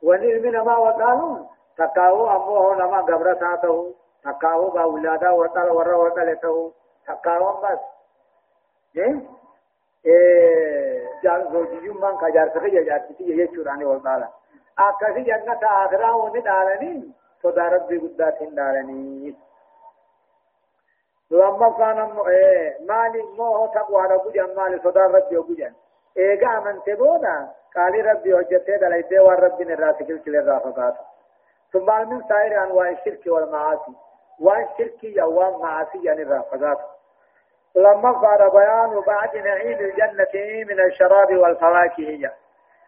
علمی نما وطالون تقاو امو هو نما گبرا ساتو تقاو با ولادا وطال ورا وطال تو تقاو بس إيه جان زوجیومان کا جار سکے جارتی یہ چورانی وطالا اکسی جنت آخرا ونی دارنی صدا ربی قداتین دارنی لما كان إيه مالي مو تقوى ربي مالي صدى ربي وجن إيجا من تبونا قال ربي وجدت دلائي وربي نراسك كل الرافقات ثم من سائر أنواع الشرك والمعاصي والشرك يوم معاصي يعني الرافقات لما قال بيان بعد نعيم الجنة من الشراب والفواكه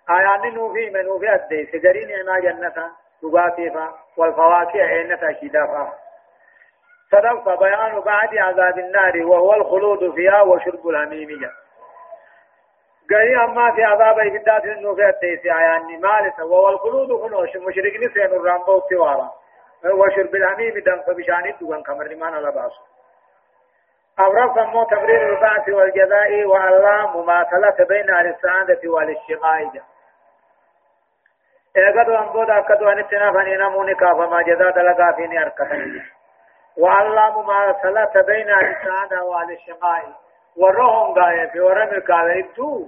آيان نوفي من نوفي أدي سجرين ما جنة تباتيفا والفواكه عينة شدافا صدق بيان بعد عذاب النار وهو الخلود فيها وشرب الحميمية قال أما في عذاب إبداد إنه في التيسي عياني مالسا وهو الخلود خنوش مشرك نسين الرامبو تيوارا وشرب الحميم دم فبشان دوان كمر ما نلباس أورث مو تبرير البعث والجزاء وألا مماثلة بين السعادة والاشتقاء. اگدو انبود اکدو انتنا فنینا مونی کافا ما جزا دلگا فینی ارکتنی وألا مماثلة بين السعادة والاشتقاء. ورهم غاية ورم الكاذبتو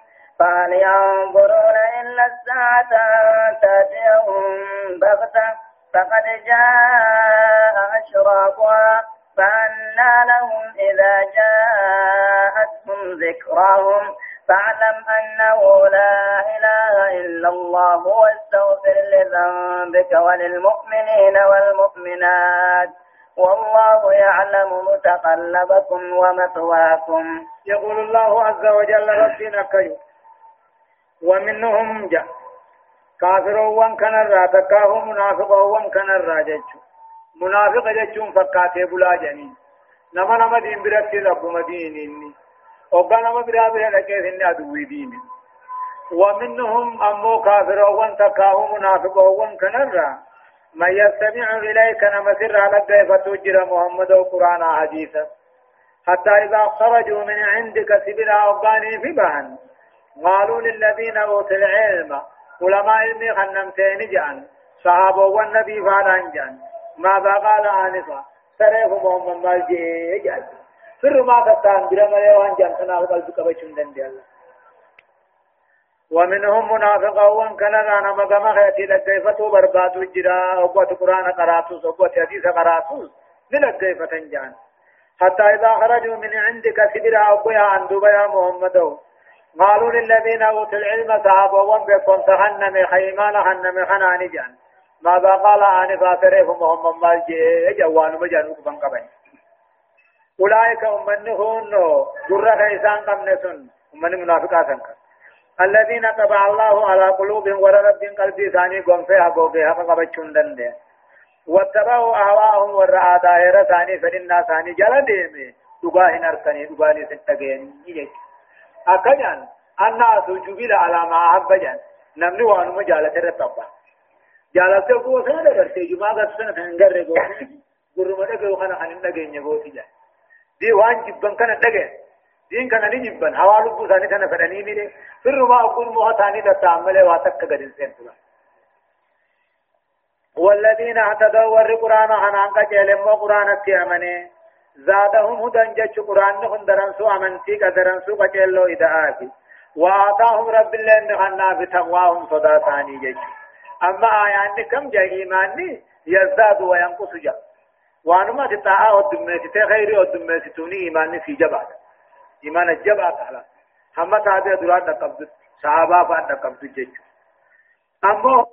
فهل ينظرون إلا الساعة أن تأتيهم بغتة. فقد جاء أشراطها فأنى لهم إذا جاءتهم ذكراهم. فاعلم أنه لا إله إلا الله واستغفر لذنبك وللمؤمنين والمؤمنات. والله يعلم متقلبكم ومثواكم. يقول الله عز وجل ربنا كيو ومنهم جاء كافرون كان الرا تكاه منافقون كان الرا جچو منافق جچون فكاته بلا جنين. نما نما دين برتي رب مدينني وقال نما برا برا لكي سنة أدوي دين ومنهم أمو كافرون تكاه منافقون كان الرا. من يستمع إليك نما سر على فتجر محمد وقرآن حديثا. حتى إذا خرجوا من عندك سبلا أباني في بهن قالوا للذين أوتوا العلم علماء علمي خنمتين جان صحابة والنبي فعلان جان. ماذا قال آنفا؟ سريف محمد مالجي جان. سر ما تتان برمى يوان جان سناه قلبك بشن دن الله. ومنهم منافقون كان أنا مغما خيتي لكيفتو برباد الجرا أو قرآن قراتوس أو حديث قراتوس للكيفة جان حتى إذا خرجوا من عندك سدرا أو يا عن يا محمد قالوا للذين أوتوا العلم صحابوا بكم تهنم خيمان هنم خنان جان. ماذا قال آنفا فريف محمد مالجي جوان مجانوك بنقبين أولئك أمنهون در خيسان قمنسون. أمن منافقات الذين طبع الله على قلوبهم ورب قلبي ثاني قم فيها قوبها فقبتشون دنده. واتبعوا أهواءهم والرعا دائرة ثاني فلنا ثاني جل ديمي دقاهن أرسني دقاني ستقين. يجي أكجان الناس جبل على ما أحب جان نمني وانو جالة رتبا جالة تقو سنة برسي جماعة سنة هنگر رگو گرما دگو خنا خنن دگين يگو تجا دي وان جبن كان دگين دين كان ني جبن حوالو بو ثاني ثاني فدني ميري فر ما أقول موها ثاني تتعمل واتك قدن سنتلا والذين اهتدوا ور قرآن حنان قجل مو قرآن اتيامني زادهم هدى جج قرآن نخن درنسو آمنتي قدرنسو قجلو إدعافي وآتاهم رب الله نخنا بتقواهم صداتاني جج. أما آيان كم جا إيماني يزداد وينقص جا. وانما تطاعة والدميت تخيري والدميت توني إيماني في جبات إيمان الجبات على هم تابع درات نقبض. صحابة فان نقبض جج. أما